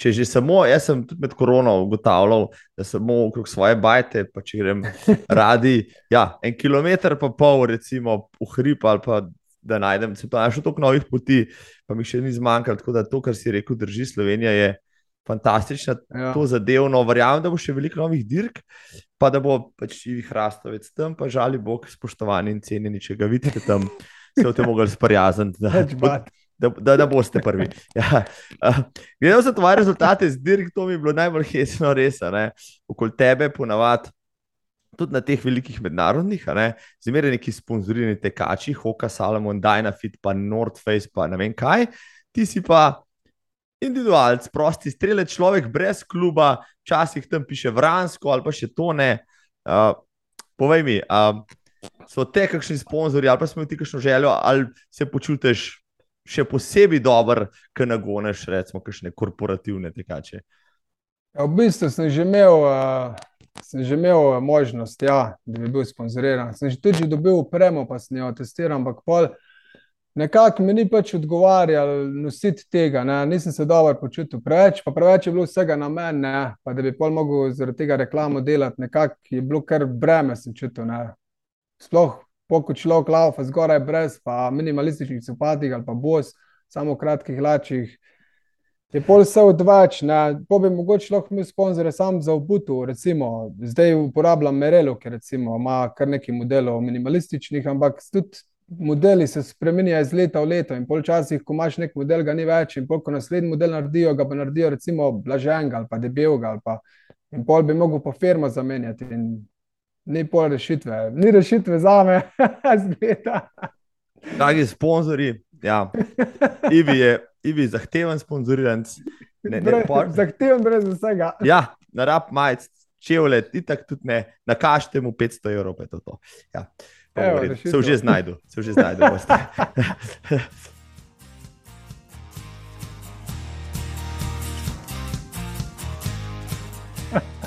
Če že samo, jaz sem tudi med korono ugotavljal, da samo okrog svoje bajte, pa če grem radi, ja, en kilometr pa pol, recimo, v hrib ali pa da najdem, se pa našel toliko novih poti, pa mi še ni zmanjkalo. Tako da to, kar si rekel, drži, Slovenija je fantastična, Ja. to zadevno. Verjamem, da bo še veliko novih dirk, pa da bo pač živih rastovec tam, pa žali Bog, spoštovani in cenjeni, če ga vidite tam, se boste mogli sprijazniti. da- da, da, da boste prvi. Ja. Uh, Gledal sem tvoje rezultate z dirk, to mi je bilo najbolj hesno, res. Okoli tebe ponavadi. Tudi na teh velikih mednarodnih, ne, zmeraj neki sponzorirani tekači, Hoka, Salomon, Dynafit, pa North Face, pa ne vem kaj. Ti si pa individualc, prosti strelec, človek brez kluba, včasih tam piše Vransko ali pa še to ne. Uh, povej mi, uh, so te kakšni sponzorji ali pa smo ti kakšno željo, ali se počutiš še posebej dober, ko nagoneš, recimo, kakšne korporativne tekače. Ja, v bistvu sem že imel, uh, sem že imel uh, možnost, ja, da bi bil sponzoriran. Sem že tudi dobil upremo, pa sem jo testiral, ampak pol nekako mi ni pač odgovarjal nositi tega. Ne. Nisem se dobro počutil preveč, pa preveč je bilo vsega na meni, ne. pa da bi pol mogel zaradi tega reklamo delati, nekako je bilo kar breme, sem čutil. Ne. Sploh poko človek laufa zgoraj brez, pa minimalističnih copatih ali pa bos, samo v kratkih hlačih. Je pol vse odveč, ne, po bi mogoče lahko imel sponzorje sam za obutu, recimo, zdaj uporabljam Merelo, ker recimo ima kar nekaj modelov minimalističnih, ampak tudi modeli se spremenjajo iz leta v leto in pol časih, ko imaš nek model, ga ni več in pol, ko naslednji model naredijo, ga pa naredijo recimo blaženga ali pa debelega ali pa in pol bi mogel pa firmo zamenjati in ni pol rešitve, ni rešitve za me, zgleda. Dragi sponzorji, ja, Ivi je, Ivi je zahteven sponzoriranc. Ne, ne, Brez- Zahteven brez vsega. Ja, na rab majic, čevlje, itak tudi ne, nakažite mu 500 evrov, pa je to. to. Ja. bo Evo, redu. rešitev. Se že znajdu, se že znajdu. boste.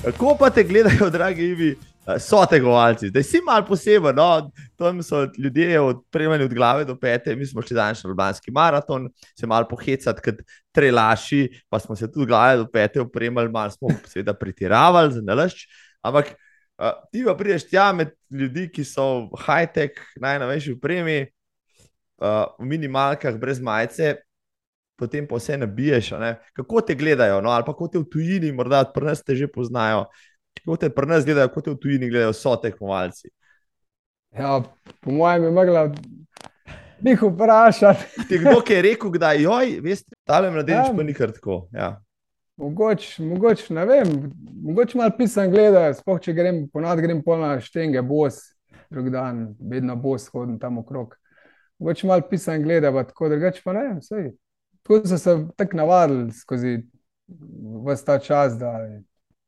Kako pa te gledajo, dragi Ivi, so tegovalci? Zdaj si mal poseben, no? tam so ljudje odpremljeni od glave do pete, mi smo šli danes na Ljubljanski maraton, se mal pohecati kot trelaši, pa smo se tudi glave do pete opremljali, malo smo seveda pretiravali za nalašč, ampak uh, ti pa prideš tja med ljudi, ki so v high-tech, najnovejši opremi, uh, v minimalkah, brez majice, potem pa vse nabiješ. ne. Kako te gledajo, no? ali pa kako te v tujini, morda pri nas te že poznajo. Kako te pri nas gledajo, kako te v tujini gledajo, so tekmovalci. Ja, po mojem je mogla njih vprašati. Ti kdo je rekel, da joj, veste, tale mladenič Ja. pa ni kar tako. Ja. Mogoče, mogoč, ne vem, mogoče malo pisan gledajo, sploh če grem, ponad grem pol na štenge, bos, drug dan, vedno bos hodim tam okrog. Mogoče malo pisan gledajo, pa tako drugače pa ne vem, sej. Tako so se tako navadili skozi vse ta čas, da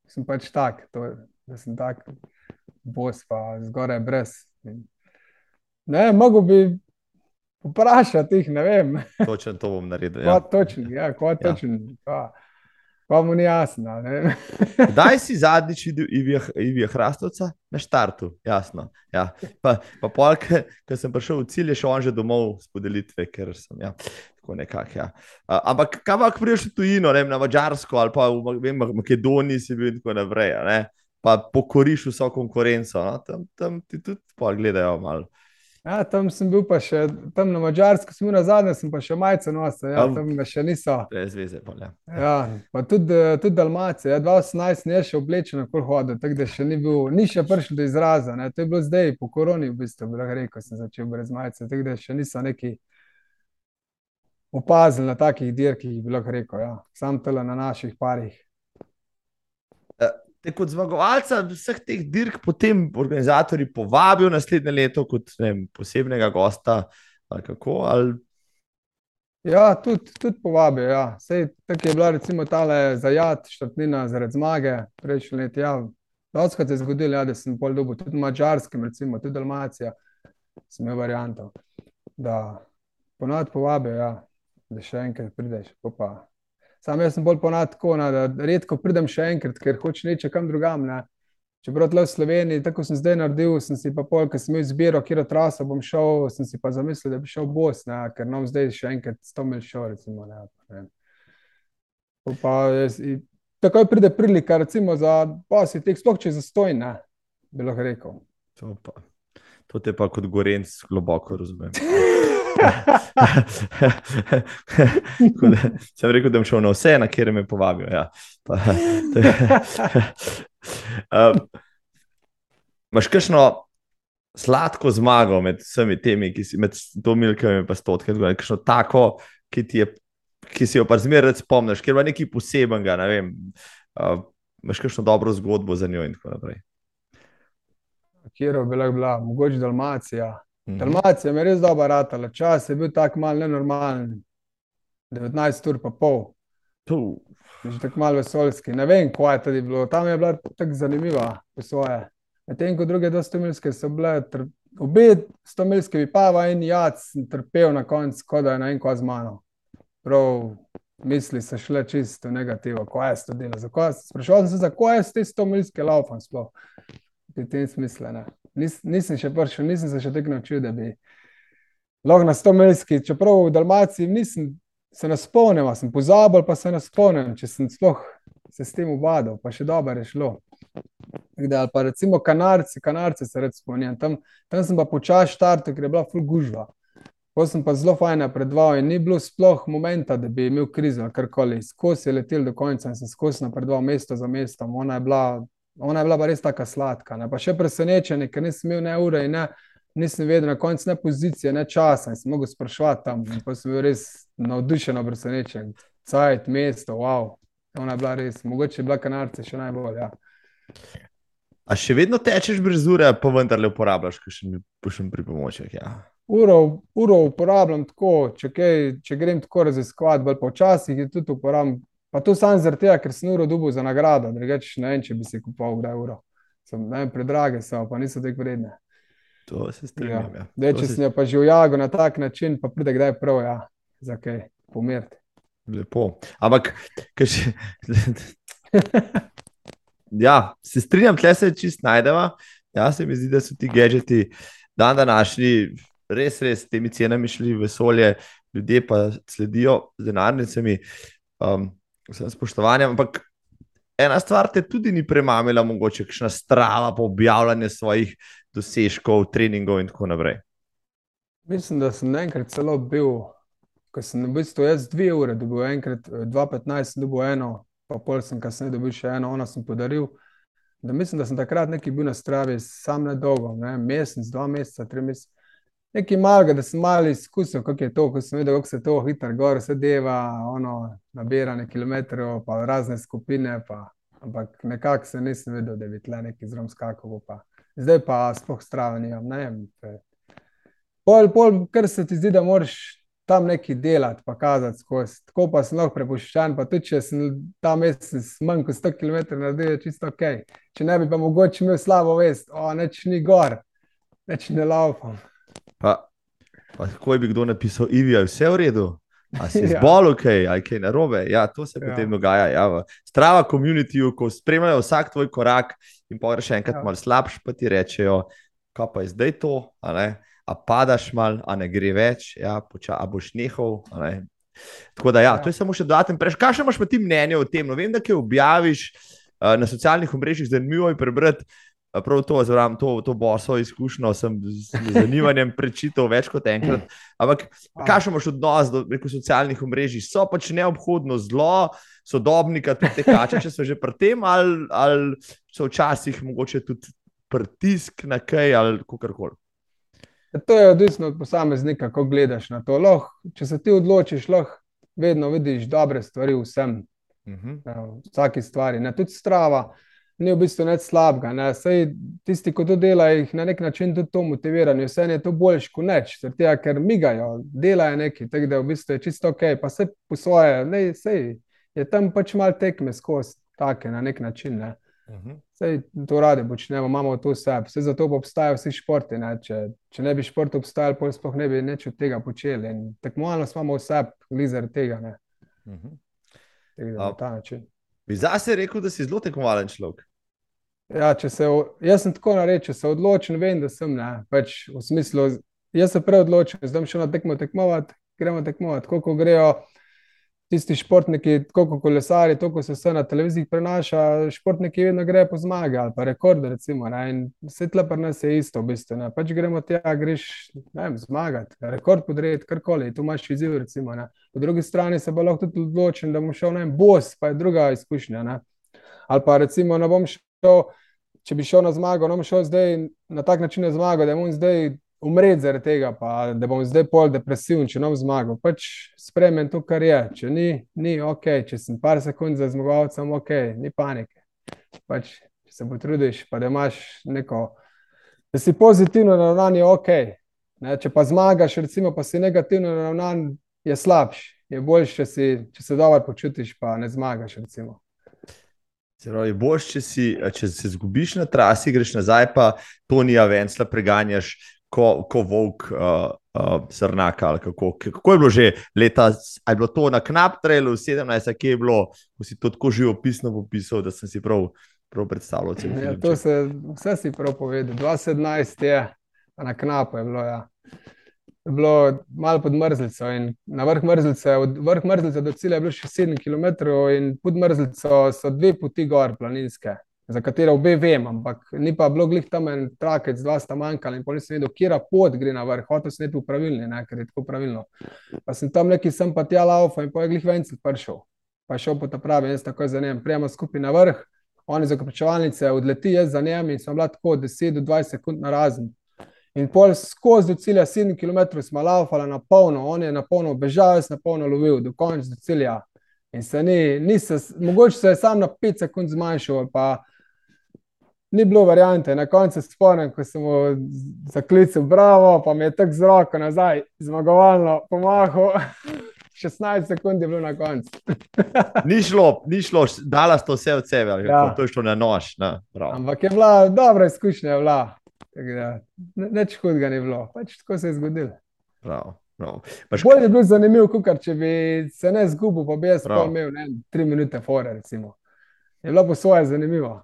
sem pač tak, to, da sem tak bos pa zgoraj brez. Ne, mogo bi vprašati jih, ne vem, Točno to bom naredil. ja. Ja. točen, ja, kva točen. Ja. Pa mu ni jasno. Kdaj si zadnjič videl Ivija, Hrastovca? Na štartu, jasno. Ja. Pa, pa pol, ko sem prišel v cilj, je šel on že domov s podelitve, ker sem. Ja. Tako nekako. Ja. A, ampak kam pa priješ v tujino, ne, na Mačarsko ali pa v vem, Makedoniji si bil in tako naprej. Pa pokoriš vso konkurenco, no? tam, tam ti tudi pol gledajo malo. Ja, tam sem bil pa še, tam na Mačarsku, sem bil na zadnje, sem pa še majce nosil, ja, tam me še niso. Brez veze. Pol, ja. Ja, pa tudi, tudi Dalmacija, ja, 2018 ne še oblečen, kot hodil, tako da še ni bil, ni še prišel do izraza. Ne. To je bilo zdaj, po koroni, v bistvu, bi lahko rekel, sem začel brez majice, tako da še niso neki opazili na takih dirkih, bi lahko rekel, ja. sam tele na naših parih. Te kot zmagovalca vseh teh dirk potem organizatori povabijo naslednje leto kot vem, posebnega gosta. Ali kako? Ali... Ja, tudi, tudi povabijo. Ja. Sej, tako je bila recimo tale zajat, štartnina zaradi zmage prejšnji let. Ja. Doskrat se je zgodilo, ja, da sem pol dobil tudi na Mačarskem, recimo tudi Dalmacija, sem imel varianto, da ponovadi povabijo, ja, da še enkrat prideš. pol Pa. Sam jaz sem bolj ponad tako, ne, da redko pridem še enkrat, ker hočem neče kam drugam. Ne. Čeprav tle v Sloveniji, tako sem zdaj naredil, sem si pa pol, ker sem imel izbiro, kjer traso bom šel, sem si pa zamislil, da bi šel v Bos, ne, ker nam zdaj še enkrat 100 mil šel, recimo. Ne, ne. Pa jaz, takoj pride prilika, recimo za posi teh, sploh če je zastojn, ne, bi lahko rekel. To, pa, to te pa kot gorenc globoko razumem. Da sem rekel, da bom šel na vse, na kjer me povabijo. Ja. Pa, je- um, Imaš kakšno sladko zmago med vsemi temi, ki si med to milkami in stotki, kakšno tako, ki, je, ki si jo pa zmeraj spomniš, ker ima nekaj posebenega, ne vem. Uh, imaš kakšno dobro zgodbo za njo in tako naprej. Kjer bi lahko bila, mogoče Dalmacija. Mhm. Dalmacija mi je res dobro ratala, čas je bil tako mal nenormalen, 19 ur pa pol. Puh. Že tako malo vesoljski. Ne vem, kaj je tudi bilo. Tam je bila tako zanimiva po svoje. Medtem ko druge dostomilske so bile, tr... obe stomilske bi pa in jaz sem trpel na koncu, kot da je na enko z mano. Prav misli so šle čisto negativno, ko je to delo. Zakaj- Sprašoval sem se, zakaj je te stomilske laufam sploh. V tem smislu. ne. Nis, nisem še prišel, nisem se še tako naučil, da bi lahko na stomilski, čeprav v Dalmaciji nisem se ne spomnim, a sem pozabil, pa se ne spomnim, če sem sploh se s tem ubadal, pa še dobro je šlo. Da, ali pa recimo kanarci, kanarce se rad spomnim. Tam, tam sem pa počasi štartil, ker je bila ful gužva. Potem sem pa zelo fajn napredoval in ni bilo sploh momenta, da bi imel krizo ali karkoli. Skozi je letel do konca in sem skozi napredoval mesto za mestom. Ona je bila, ona je bila pa res taka sladka. Ne? Pa še presenečen, ker nisem imel ne ure in ne, nisem vedel na koncu ne pozicije, ne časa in sem mogel sprašovati tam. In Pa sem bil res navdušen, presenečen. Cajt, mesto, wow. Ona je bila res, mogoče je bila kanarce še najbolj. Ja. A še vedno tečeš brez ure, pa vendarle uporabljaš kakšen kakšen pripomoček. Ja. Uro, uro uporabljam tako, če, kaj, če grem tako raziskovati, bolj počasih je tudi uporabljam. Pa to sam zaradi tega, ker sem uro dobil za nagrado, drugače ne vem, če bi si kupoval kdaj uro. Sem, ne predrage so, pa niso tako vredne. To se strinjam. Ja. Dej, To če se- sem pa že v jagu na tak način, pa pride kdaj prav, ja, za kaj pomiriti. Lepo. Ampak, kaj še. ja, se strinjam, tle se čist najdeva. Ja, se mi zdi, da so ti gadgeti dan današnji res, res temi cenami šli v vesolje, ljudje pa sledijo z denarnicami, um, vsem spoštovanjem. Ampak ena stvar te tudi ni premamila, mogoče kakšna strava po objavljanju svojih dosežkov, treningov in tako naprej. Mislim, da sem enkrat celo bil, ko sem v bistvu jaz dve ure dobil, enkrat eh, 2.15 sem dobil eno, pa pol sem kasneje dobil še eno, ono sem podaril. Da mislim, da sem takrat neki bil na stravi, sam ne dolgo, ne, mesec, dva meseca, tri mesece. Nekaj malega, da sem malo izkusil, kako je to, ko sem videl, kako se to hitro gor se deva, ono nabiranje kilometrov, pa razne skupine, pa, ampak nekako se nisem videl, da bi tle neki zrom skakal. Pa. Zdaj pa sploh strava nimam, ne vem. Pol, pol, ker se ti zdi, da moraš tam nekaj delati, pa kazati skozi. Tako pa sem lahko prepuščen, pa tudi če sem ta mesec manj kot 100 km naredil, je čisto ok. Če ne bi pa mogoče imel slabo vest, o, neč ni gor, neč ne laufam. Pa, pa kako bi kdo napisal, Ivi, je vse v redu? A si Ja. zbolel, kaj, ali kaj narobe. Ja, to se Ja. potem dogaja. Ja, v strava komunitiju, ko spremljajo vsak tvoj korak in pa greš enkrat Ja. malo slabš, pa ti rečejo, kaj pa je zdaj to, a, ne? a padaš mal, a ne gre več, ja, poča, a boš nehal. a ne. Tako da, ja, Ja. to je samo še dodaten preš. Kaj še imaš pa ti mnenje o tem? No, vem, da kaj objaviš uh, na socialnih omrežjih, zanimivo je prebrati. Uh, Prav to, oziroma to, to boso izkušnjo sem z z zanimanjem prečital več kot enkrat. Ampak Kakšen imaš odnos do rekel, socialnih omrežij? So pač neobhodno zlo, sodobnika, tudi tekače, če so že pri tem, ali, ali so včasih mogoče tudi pritisk na kaj ali kakorkoli. Ja, To je odvisno od posameznika, kako gledaš na to. Lahko, če se ti odločiš, lahko vedno vidiš dobre stvari vsem, Mhm. ja, v vsaki stvari. Ne? Tudi strava ni v bistvu nič slabega. Ne? Sej tisti, ki to delajo, jih na nek način tudi to motivirajo. Vse je to boljš kot zaradi tega, ker migajo, delajo nekaj, tako da v bistvu je čisto ok, pa se po svoje, ne, sej je tam pač mal tekme skozi, take na nek način. Ne? Mhm. Sej to radi počnemo, imamo to vse, vse zato pa obstajajo vsi športi. Ne? Če, če ne bi šport obstajal, pol sploh ne bi nič od tega počeli. In tekmovalnost imamo vse, glizar tega. Ne? Mhm. Tako da na ta način. Bi zase rekel, da si zelo tekmovalen človek. Ja, se, jaz sem tako narejen, če se odločim, vem, da sem. Ne, pač v smislu, jaz se prej odločim, zdaj šel na tekmo tekmovati, gremo tekmovati. Koliko grejo tisti športniki, koliko kolesari, toliko se vse na televiziji prenaša, športniki vedno grejo po zmage ali pa rekorde. Recimo, ne, in vse tle pri nas je isto, v bistvu. Ne, pač gremo tja, greš vem, zmagati, rekord podrejati, karkoli, tu imaš izziv. Recimo, ne. Po drugi strani se bo lahko tudi odločil, da bom šel na en bos, pa je druga izkušnja. Ne. Ali pa recimo ne bom šel, če bi šel na zmago, ne bom šel zdaj na tak način na zmago, da bom zdaj umret zaradi tega, pa da bom zdaj pol depresiven, če ne bom zmagal. Pač spremem to, kar je. Če ni, ni ok, če sem par sekund za zmagovalcem, ok, ni panike. Pač, če se potrudiš, pa da imaš neko, da si pozitivno naravnan, je ok. Ne, če pa zmagaš, recimo, pa si negativno naravnan, je slabš. Je boljše, če, si, če se dobro počutiš, pa ne zmagaš. Recimo. Se pravi, boš, če, si, če se zgubiš na trasi, greš nazaj, pa Tonija Vencla preganjaš, ko, ko volk uh, uh, srnaka. ali Kako, kako je bilo že leta, a je bilo to na knap trailu 17, kje je bilo, ko si to tako živopisno popisal, da sem si prav, prav predstavljal. Ja, se, vse si prav povedal. 2017 je, na knapu je bilo. Ja. Je bilo malo pod mrzlico in na vrh mrzlice, od vrh mrzlice do cilja je bilo še 7 km, in pod mrzlico so dve poti gor, planinske, za katero obe vem, ampak ni pa bilo glih tam en trakec, dva sta manjkala in pol nisem vedel, kera pot gre na vrh, hotel sem iti v pravilni, ne, ker je tako pravilno. Pa sem tam neki sem pa tja laufa in pa je glih vencel prišel. Pa je šel po ta pravi, jaz takoj za njim, prijemo skupaj na vrh, oni za koprčevalnice, odleti jaz za njim in smo bila tako 10 do 20 sekund na razen. In pol skozi do cilja 7 km smo laufali na polno, on je na polno bežal, jaz na polno lovil, do konca do cilja. In se ni, ni se, mogoče se je sam na 5 sekund zmanjšal, pa ni bilo variante. Na koncu spomnim, ko sem mu zaklical, bravo, pa mi je tako z roko nazaj, zmagovalno pomahal. 16 sekund je bilo na koncu. Ni šlo, ni šlo, dala sta vse od sebe, Ja. to je šlo na nož. Na, prav. Ampak je bila dobra izkušnja, bila. Da, Nič hudega ni bilo, pač tako se je zgodilo. prav, prav. Pa šk- Bolje je bil zanimiv, kot če bi se ne zgubil, pa bi jaz imel ne, tri minute fore. Recimo. Je bilo po svoje zanimivo.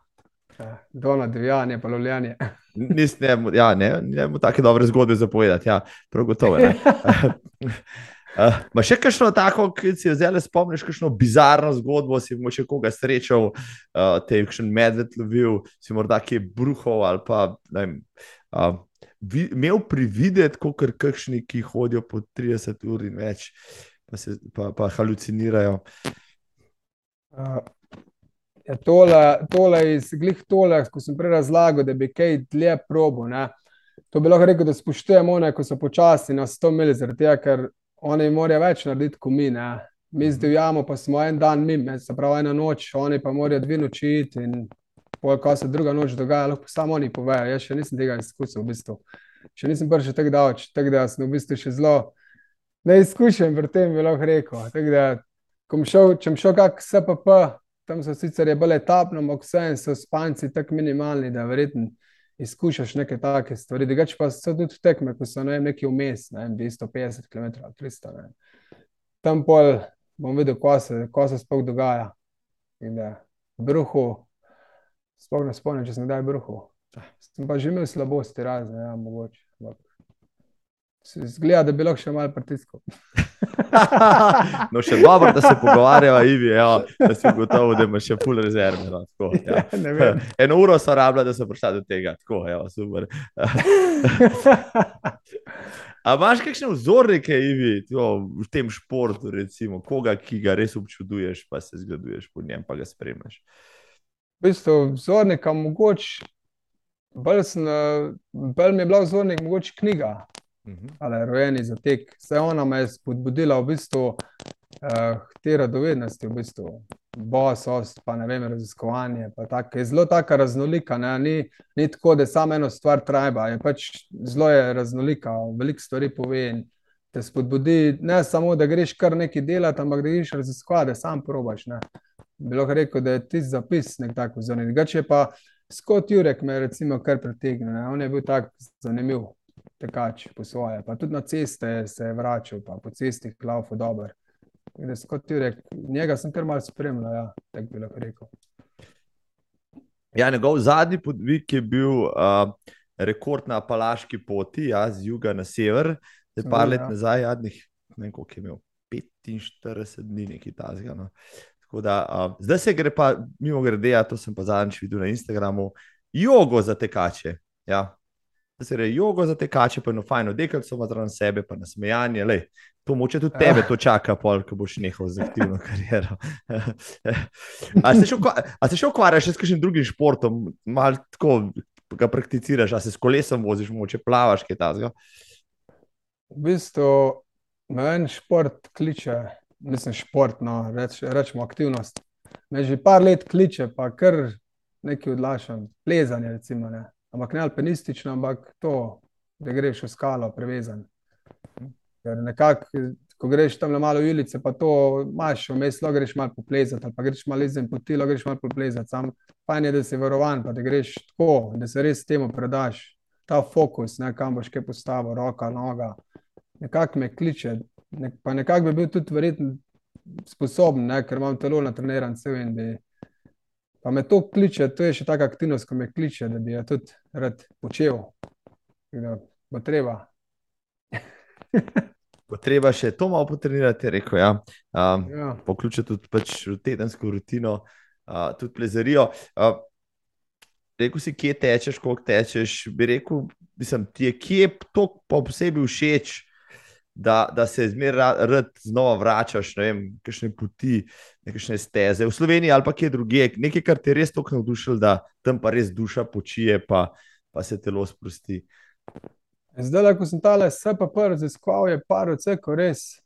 Ja, Dolno divjanje, pa lovljanje. Nis, ne, ja, ne, ne mu take dobre zgodbe zapovedati, ja, prav gotovo. ne. Uh, ma še kakšno tako, ki si jo zdaj spomniš, kakšno bizarno zgodbo, si morda koga srečal, uh, te je kakšen medved lovil, si morda kje bruhal ali pa ne vem, uh, vi, imel privideti, kot kakšni, ki hodijo po 30 ur in več, pa, se, pa, pa halucinirajo. Uh, ja, tole, tole iz glih tole, ko sem prej razlagal, da bi kaj dlje probo. Ne? To bi lahko rekel, da spoštujemo one, ko so počasi na 100 mil, zaradi tega, ker oni morajo več narediti kot mi. Ne? Mi zdivjamo, pa smo en dan mimo, se pravi ena noč, oni pa morajo dve noči iti in pol, ko se druga noč dogaja, lahko samo oni povejo. Jaz še nisem tega izkusil, v bistvu. Še nisem prišel tako daleč, tako da sem v bistvu še zelo neizkušen pri tem, bi lahko rekel. Tako da, ko bom šel, če bom šel kak SPP, tam so sicer je bolj etapno, ampak vseeno so spanci tako minimalni, da verjetno izkušaš neke take stvari. Drugače pa so tudi tekme, ko so ne vem, neki vmes, ne vem, 250 km ali 300. Ne. tam pol bom videl, ko se, ko se sploh dogaja. In da bruhu, sploh ne spomnim, če sem kdaj bruhu. Sem pa že imel slabosti razne, ja, mogoče. Zgleda, da bi lahko še malo pritiskal. no, še dobro, da se pogovarjava, Ivi, ja, da si gotovo, da imaš še pol rezerve. No, tako, ja. Eno uro so rabljali, da so prišli do tega. Tako, ja, super. A imaš kakšne vzornike, Ivi, tjo, v tem športu, recimo, koga, ki ga res občuduješ, pa se zgleduješ po njem, pa ga spremljaš? V bistvu, vzornika mogoče, bolj, sem, bolj mi je bila vzornik mogoče knjiga ali rojeni za tek. Vse ona me je spodbudila v bistvu uh, te radovednosti, v bistvu bosost, pa ne vem, raziskovanje. Tak, je zelo taka raznolika, ni, ni tako, da samo eno stvar treba. Je pač zelo je raznolika, veliko stvari pove. Te spodbudi ne samo, da greš kar nekaj delati, ampak da greš raziskovati, da sam probaš. Ne. Bi lahko rekel, da je ti zapis nek tak vzornik. Če pa Scott Jurek me recimo kar pritegne, on je bil tak zanimiv tekač po svoje. Pa tudi na ceste se je vračal, pa po cesti klaufu dober. Rekel, njega sem kar malo spremljal, ja, tako bi lahko rekel. Ja, njegov zadnji podvig je bil uh, rekord na Palaški poti, ja, z juga na sever, zdaj pa let ja. nazaj, zadnjih, ne vem, koliko je imel, 45 dni, nekaj tazga. No. Da, uh, zdaj se gre pa, mimo grede, ja, to sem pa zadnjič videl na Instagramu, jogo za tekače. Ja, da se reče jogo za te kače, pa eno fajno deklico ima zraven sebe, pa nasmejanje. Lej, to moče tudi tebe to čaka, pol, ko boš nehal z aktivno kariero. a se še ukvarjaš s kakšnim drugim športom, malo tako ga prakticiraš, a se s kolesom voziš, moče plavaš, kaj tasga? V bistvu me en šport kliče, mislim šport, no, reč, rečemo aktivnost. Me že par let kliče, pa kar nekaj odlašam, plezanje recimo, ne ampak ne alpinistično, ampak to, da greš v skalo, prevezan. Ker nekako, ko greš tam na malo ulice, pa to imaš, vmes lahko greš malo poplezati, ali pa greš malo izven poti, lahko greš malo poplezati. Sam fajn je, da si varovan, pa da greš tako, da se res temu predaš. Ta fokus, ne, kam boš kaj postavil, roka, noga, nekako me kliče. Ne, pa nekako bi bil tudi verjetno sposoben, ne, ker imam telo natreniran, vse vem, da je Pa me to kliče, to je še taka aktivnost, ko me kliče, da bi jo tudi rad počel. Da bo treba. bo treba še to malo potrenirati, rekel ja. um, ja. Poključiti tudi pač tedensko rutino, uh, tudi plezarijo. Uh, rekel si, kje tečeš, koliko tečeš. Bi rekel, mislim, ti je kje to posebej všeč da, da se zmeraj rad znova vračaš, ne vem, kakšne poti, nekakšne steze v Sloveniji ali pa kje drugje, nekaj, kar te res tako navdušilo, da tam pa res duša počije, pa, pa se telo sprosti. Zdaj, ko sem tale SPP raziskoval, je par odsekov res.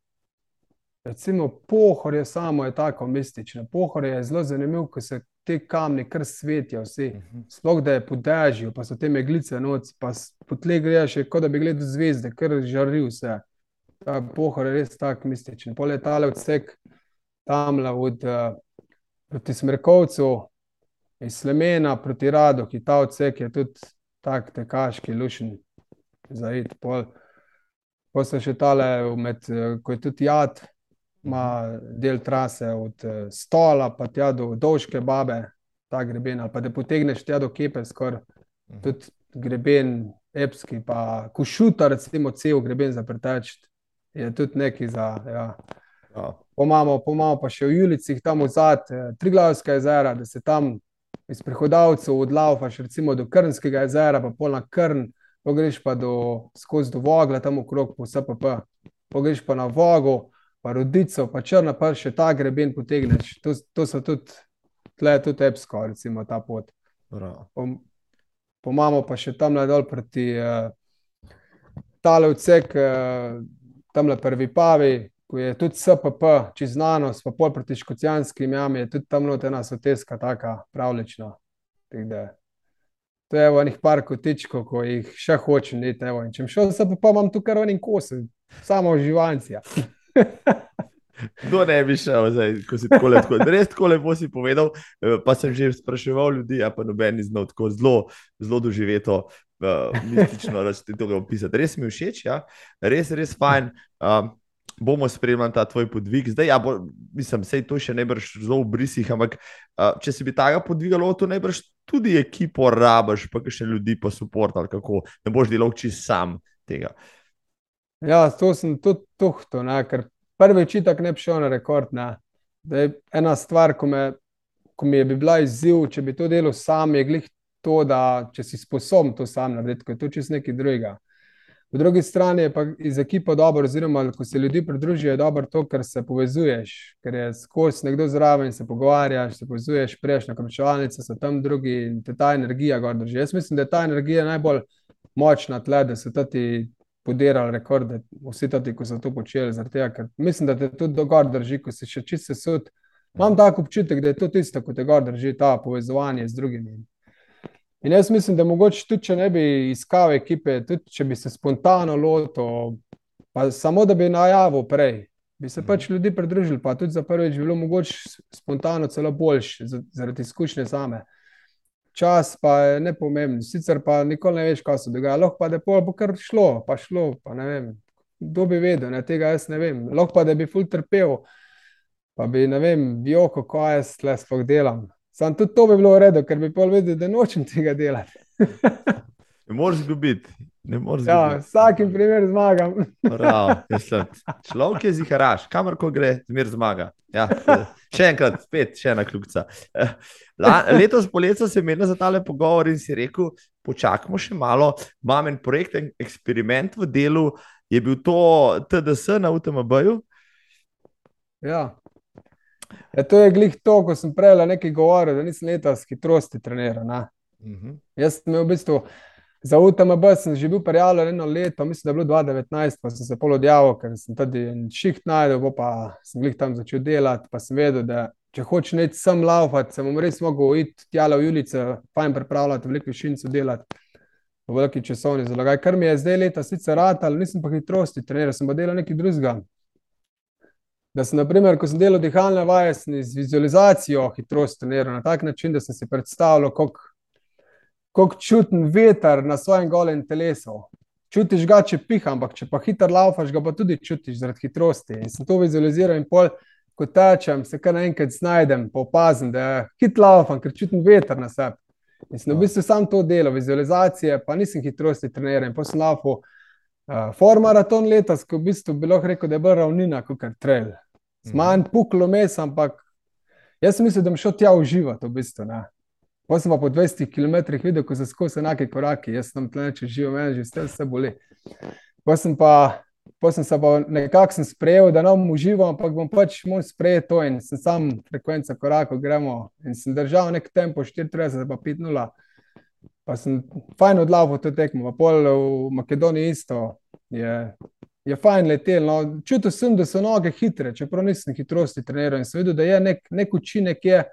Recimo, pohor je samo je tako mistično. Pohor je zelo zanimiv, ko se te kamni kar svetijo vsi. Mhm. Sploh da je podežil, pa so te meglice noč, pa po tle greš, kot da bi gledal zvezde, kar žari vse ta pohor je res tako mističen. Pole tale odsek tam od uh, proti Smrkovcu, iz Slemena proti Radu, ki ta odsek je tudi tak tekaški, lušen za id. Pol, pol se še tale, med, uh, ko je tudi jad, ima del trase od uh, stola pa tja do dolžke babe, ta greben, ali pa da potegneš tja do kepe skoraj, mhm. tudi greben, epski, pa kušuta, recimo cel greben za pretečiti je tudi nekaj za. Ja. Ja. Pomamo, pomamo pa še v Julicih, tam v zadnjem, eh, Triglavska jezera, da se tam iz prihodavcev odlaufaš, recimo do Krnskega jezera, pa polna Krn, pogreš pa do, skozi do Vogla, tam okrog po SPP, pogreš pa na Vogo, pa Rodico, pa Črna, pa še ta greben potegneš. To, to so tudi, tle je tudi epsko, recimo ta pot. Pomamo pa še tam nadal proti uh, tale odsek. Uh, tam le prvi pavi, ko je tudi SPP, če znanost, pa pol proti škocijanskim jam, je tudi tam notena soteska, taka pravlična. To je enih par kotičkov, ko jih še hočem videti. Če sem šel, pa, pa imam tukaj enim kosom, samo živancija. Kdo ne bi šel, zdaj, ko si tako lepo, res tako lepo si povedal. Eh, pa sem že spraševal ljudi, a pa noben iz znov tako zelo, zelo doživeto uh, mistično, to opisati. Res mi je všeč, ja? res, res fajn. Um, bomo spremljali ta tvoj podvig. Zdaj, ja, bo, mislim, sej to še ne brž zelo v brisih, ampak uh, če si bi tega podvigalo, to ne brž tudi ekipo rabaš, pa še ljudi pa support ali kako, ne boš delal čist sam tega. Ja, to sem tudi tuhto, ne, ker prvi čitak ne bi šel na rekord. Ne. Da je ena stvar, ko, me, ko mi je bi bila izziv, če bi to delal sam, je glih to, da če si sposoben to sam narediti, ko je to čist nekaj drugega. Po drugi strani je pa iz ekipa dobro, oziroma ko se ljudi pridružijo, je dobro to, ker se povezuješ, ker je skozi nekdo zraven, se pogovarjaš, se povezuješ, prejš na kročevalnice, so tam drugi in te ta energija gor drži. Jaz mislim, da je ta energija najbolj močna tle, da so ti podirali rekorde, vsi ti, ko so to počeli, tega, mislim, da te tudi do gor drži, ko si še čist sesud. Imam tako občutek, da je to tisto, ko te gor drži, ta povezovanje z drugimi. In jaz mislim, da mogoče tudi, če ne bi iskal ekipe, tudi če bi se spontano lotil, pa samo da bi najavil prej, bi se pač ljudi pridružili, pa tudi za prvič bi bilo mogoče spontano celo boljše, zaradi izkušnje same. Čas pa je nepomemben, sicer pa nikoli ne veš, kaj se dogaja. Lahko pa, da pol bo kar šlo, pa šlo, pa ne vem, kdo bi vedel, ne, tega jaz ne vem. Lahko pa, da bi ful trpel, pa bi, ne vem, bil, kako jaz tle sploh delam. Sam tudi to bi bilo v redu, ker bi pol vedel, da nočem tega delati. ne moreš izgubiti. Ja, vsakim primer zmagam. Človek je ziharaš, kamor ko gre, zmer zmaga. Ja, še enkrat, spet, še ena kljubica. Letos poletje sem imel za tale pogovor in si rekel, počakajmo še malo. Imam en projekt, en eksperiment v delu. Je bil to TDS na UTMB-ju? Ja. Ja, to je glih to, ko sem prej nekaj govoril, da nisem letos hitrosti treniral. Uh mhm. -huh. Jaz sem v bistvu za UTMB sem že bil prijavljen eno leto, mislim, da je bilo 2019, pa sem se polodjavil, ker sem tudi šiht najdel, pa sem glih tam začel delati, pa sem vedel, da če hočeš neč sem laufati, sem bom res mogel iti tjale v Julice, fajn pripravljati, veliko višinco delati. V veliki časovni zalogaj, kar mi je zdaj leta sicer rad, ali nisem pa hitrosti treniral, sem pa delal nekaj drugega. Da sem, naprimer, ko sem delal dihalne vaje, sem z vizualizacijo hitrost treniral na tak način, da sem si predstavljal, kako čutim veter na svojem golem telesu. Čutiš ga, če piha, ampak če pa hiter laufaš, ga pa tudi čutiš zaradi hitrosti. In sem to vizualiziral in pol, ko tečem, se kar naenkrat znajdem, pa opazim, da je hit laufam, ker čutim veter na sebi. In sem v bistvu sam to delal, vizualizacije, pa nisem hitrosti treniral in pa sem laufal. Uh, Formaraton letos, ko v bistvu bi lahko rekel, da je bolj ravnina kot trail zmanj puklo mes, ampak jaz mislim, da bom šel tja uživati. V bistvu, pa sem pa po 20 km videl, ko se skozi enake korake, jaz sem tam če živel, meni že vse, vse boli. Pa sem pa. Pa sem se pa nekako sprejel, da ne bom užival, ampak bom pač moral sprejeti to in sem sam frekvenca korakov, gremo. In sem držal nek tempo 34, pa 5-0. Pa sem fajn odlaval to tekmo, pa pol v Makedoniji isto je je fajn letel. No. Čutil sem, da so noge hitre, čeprav nisem hitrosti treniral in sem videl, da je nek, nek učinek. Je.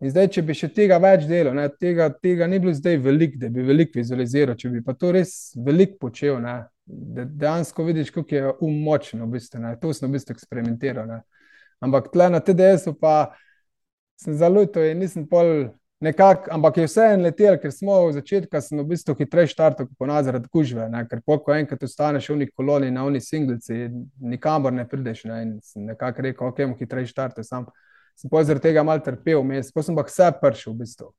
In zdaj, če bi še tega več delal, ne, tega, tega ni bilo zdaj veliko, da bi veliko vizualiziral, če bi pa to res veliko počel. Ne, da dejansko vidiš, kako je um močen, v bistvu, ne, to sem v bistvu eksperimentiral. Ne. Ampak tle na TDS-u pa sem zalutil in nisem pol nekako, ampak je vse en letel, ker smo začetku, sem v bistvu hitreje štartil, kot ponazor, da kužve. Ne? Ker ko enkrat ostaneš v neki koloni, na oni singlici, nikamor ne prideš. Ne? In nekako rekel, ok, bom hitreje štartil sam. Sem pa zaradi tega mal trpel, mes, pa sem pa vse pršil v bistvu.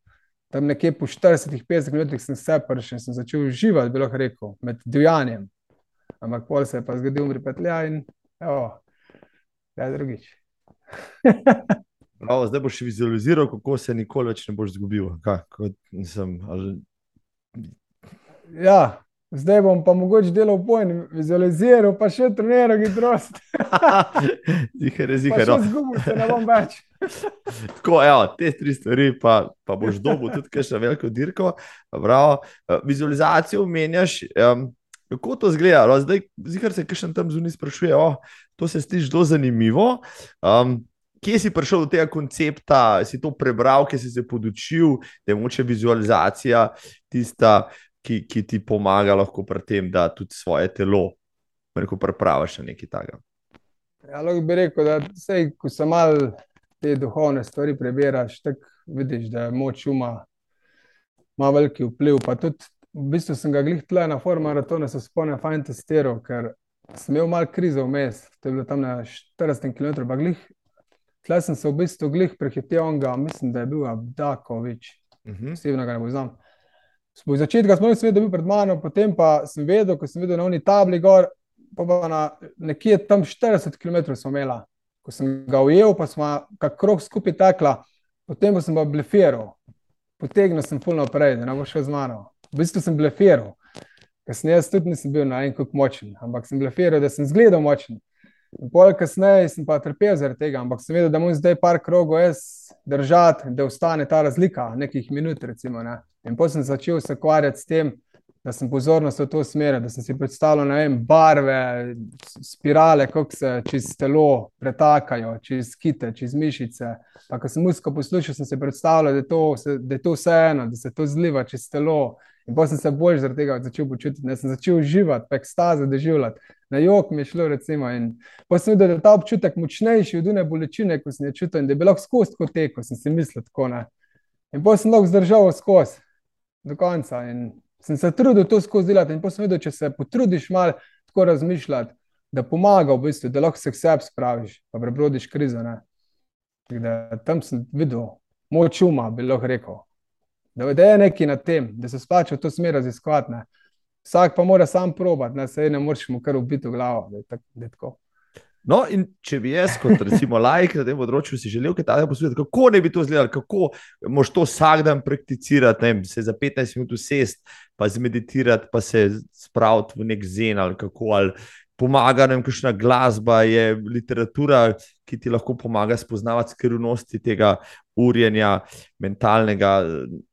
Tam nekje po 40-50 minutah sem vse pršil in sem začel uživati, bi lahko rekel, med divjanjem. Ampak pol se je pa zgodil, umri petlja in evo, je drugič. Bravo, zdaj boš vizualiziral, kako se nikoli več ne boš zgubil. Kaj, nisem, ali... ja, zdaj bom pa mogoče delal pojem, vizualiziral, pa še treniral hitrost. Zihar je zihar. No. Zgubil se ne bom več. Tako, evo, te tri stvari, pa, pa boš dobil tudi kaj še veliko dirko. Bravo. Eh, vizualizacijo omenjaš. Um, Kako to zgleda? No, zdaj, zihar se kaj tam zunaj sprašuje, oh, to se sliši zelo zanimivo. Um, kje si prišel do tega koncepta, si to prebral, ki si se podučil, da je moče vizualizacija tista, ki, ki ti pomaga lahko pri tem, da tudi svoje telo prepraviš na nekaj takega. Ja, lahko bi rekel, da vse, ko se malo te duhovne stvari prebiraš, tako vidiš, da je moč uma, ima veliki vpliv. Pa tudi v bistvu sem ga glih tle na forum maratona, se spomnim, fajn testiral, ker sem imel malo krizo vmes, to je bilo tam na 40 km, pa glih. Tle sem se v bistvu glih prehitel, ga, mislim, da je bil Abdakovič, Uh -huh. osebno ga ne poznam. V začetku smo videli, da je bil pred mano, potem pa sem vedel, ko sem videl na oni tabli gor, pa, pa na nekje tam 40 km smo imeli. Ko sem ga ujel, pa smo kak krok skupaj tekla, potem pa sem pa blefiral. Potegnil sem puno naprej, da ne bo šel z mano. V bistvu sem blefiral. Kasneje jaz tudi nisem bil na en kok močen, ampak sem blefiral, da sem zgledal močen. Pol kasneje sem pa trpel zaradi tega, ampak sem vedel, da moram zdaj par krogov jaz držati, da ostane ta razlika, nekaj minut. Recimo, ne. In potem sem začel se ukvarjati s tem, da sem pozornost v to smer, da sem si predstavljal vem, barve, spirale, kako se čez telo pretakajo, čez kite, čez mišice. Pa, ko sem muziko poslušal, sem si predstavljal, da je to, da je to vseeno, da se to zliva čez telo. In potem sem se bolj zaradi tega začel počutiti, da sem začel uživati, pa ekstaze doživljati. Na jog mi je šlo, recimo. In potem sem videl, da je ta občutek močnejši od une bolečine, ko sem jo čutil in da je bilo skozi tako teko, sem si mislil tako. Ne. In potem sem lahko zdržal skozi do konca. In sem se trudil to skozi delati. In potem sem videl, če se potrudiš malo tako razmišljati, da pomaga v bistvu, da lahko se k sebi spraviš, pa prebrodiš krizo. Ne. Da, tam sem videl moč uma, bi lahko rekel. Da, je nekaj na tem, da se splača v to smer raziskovati. Ne. Vsak pa mora sam probati, ne, sej ne moreš mu kar ubiti v glavo. Da je tak, da je tako. No, in če bi jaz, kot recimo laik na tem področju, si želel kaj takega poslušati, kako ne bi to izgledalo, kako moš to vsak dan prakticirati, vem, se za 15 minut usest, pa zmeditirati, pa se spraviti v nek zen ali kako, ali pomaga nam kakšna glasba, je literatura, ki ti lahko pomaga spoznavati skrivnosti tega urjenja mentalnega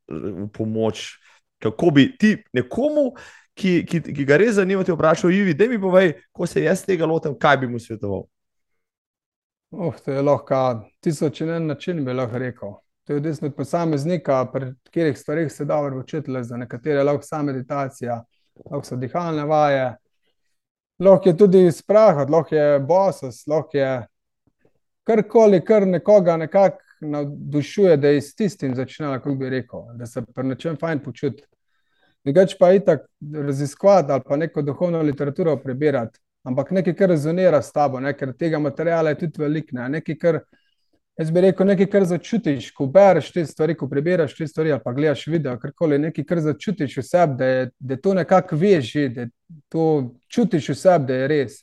v pomoč. Kako bi ti nekomu, ki, ki, ki ga res zanima, ti vprašal, Ivi, da mi povej, ko se jaz tega lotim, kaj bi mu svetoval. Oh, to je lahko tisoč in en način, bi lahko rekel. To je odvisno od posameznika, pri katerih stvarih se dobro učiti. Za nekatere lahko sama meditacija, lahko so dihalne vaje, lahko je tudi sprehod, lahko je bosos, lahko je karkoli, kar nekoga nekako navdušuje, da je s tistim začne, kako bi rekel, da se pri nečem fajn počuti. Drugače pa itak raziskovati ali pa neko duhovno literaturo prebirati, ampak nekaj, kar rezonira s tabo, ne? ker tega materiala je tudi veliko, ne? nekaj, kar, jaz bi rekel, nekaj, kar začutiš, ko bereš te stvari, ko prebiraš te stvari pa gledaš video, karkoli, nekaj, kar začutiš v sebi, da je, da je to nekako veš, že, da to čutiš v sebi, da je res.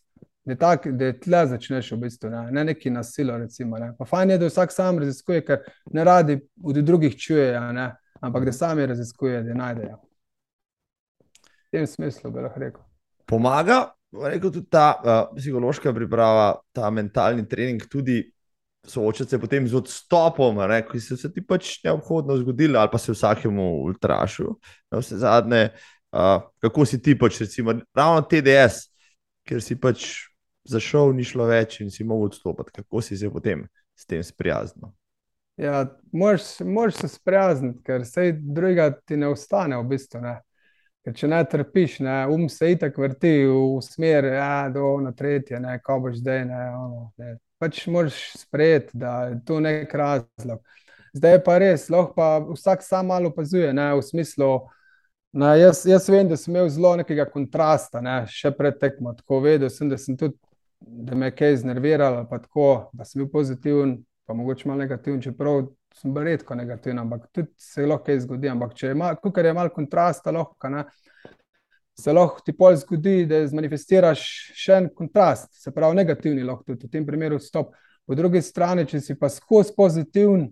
Da tak, da tle začneš v bistvu, ne, ne neki nasilo. Recimo, ne. Pa fajn je, da vsak sam raziskuje, ker ne radi od drugih čujejo, ne, ampak da sami raziskujejo, da najdejo. V tem smislu bi lahko rekel. Pomaga, rekel, tudi ta uh, psihološka priprava, ta mentalni trening, tudi soočati se potem z odstopom, ne, ki se, se ti pač neobhodno zgodilo, ali pa se vsakemu ultrašu. Na vse zadnje, uh, kako si ti pač, recimo, ravno TDS, ker si pač zašel, ni šlo več in si mogel odstopiti. Kako si se potem s tem sprijaznil? Ja, moraš, se sprijazniti, ker se drugega ti ne ostane v bistvu. Ne. Ker če ne trpiš, ne, um se itak vrti v smer, ja, do na tretje, ne, ko boš zdaj, ne, ono, ne. Pač moraš sprejeti, da je to nek razlog. Zdaj je pa res, lahko pa vsak sam malo opazuje, ne, v smislu, ne, jaz, jaz vem, da sem imel zelo nekega kontrasta, ne, še pred tekmo, tako vedel sem, da sem tudi, da me je kaj znerviralo, pa tako, da sem bil pozitiven, pa mogoče malo negativen, čeprav sem bil redko negativen, ampak tudi se lahko kaj zgodi. Ampak če je malo, kar je malo kontrasta, lahko, ne, se lahko ti pol zgodi, da zmanifestiraš še en kontrast, se pravi negativni, lahko tudi v tem primeru odstop. Po drugi strani, če si pa skozi pozitiven,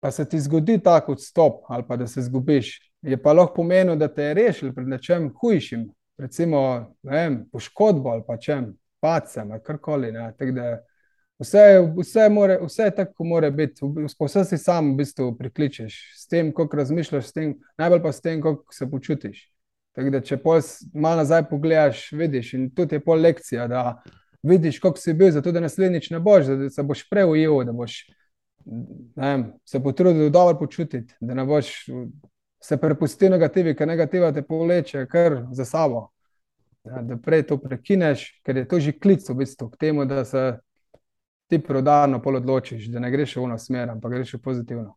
pa se ti zgodi tak odstop ali pa da se zgubiš, je pa lahko pomenil, da te je rešil pred nečem hujšim, recimo vem, poškodbo ali pa čem, pacem ali karkoli. Vse, vse, more, vse je tako, kot mora biti. Vse si sam v bistvu prikličeš, s tem, kako razmišljaš, s tem, najbolj pa s tem, kako se počutiš. Tako da, če malo nazaj pogledaš, vidiš in tudi je pol lekcija, da vidiš, kako si bil, zato da naslednjič ne boš, da se boš preujel, da boš vem, se potrudil dobro počutiti, da ne boš se prepustil negativi, ker negativa te povleče kar za sabo. Ja, da prej to prekineš, ker je to že klic v bistvu k temu, da se ti prodarno pol odločiš, da ne greš v eno smer, ampak greš v pozitivno.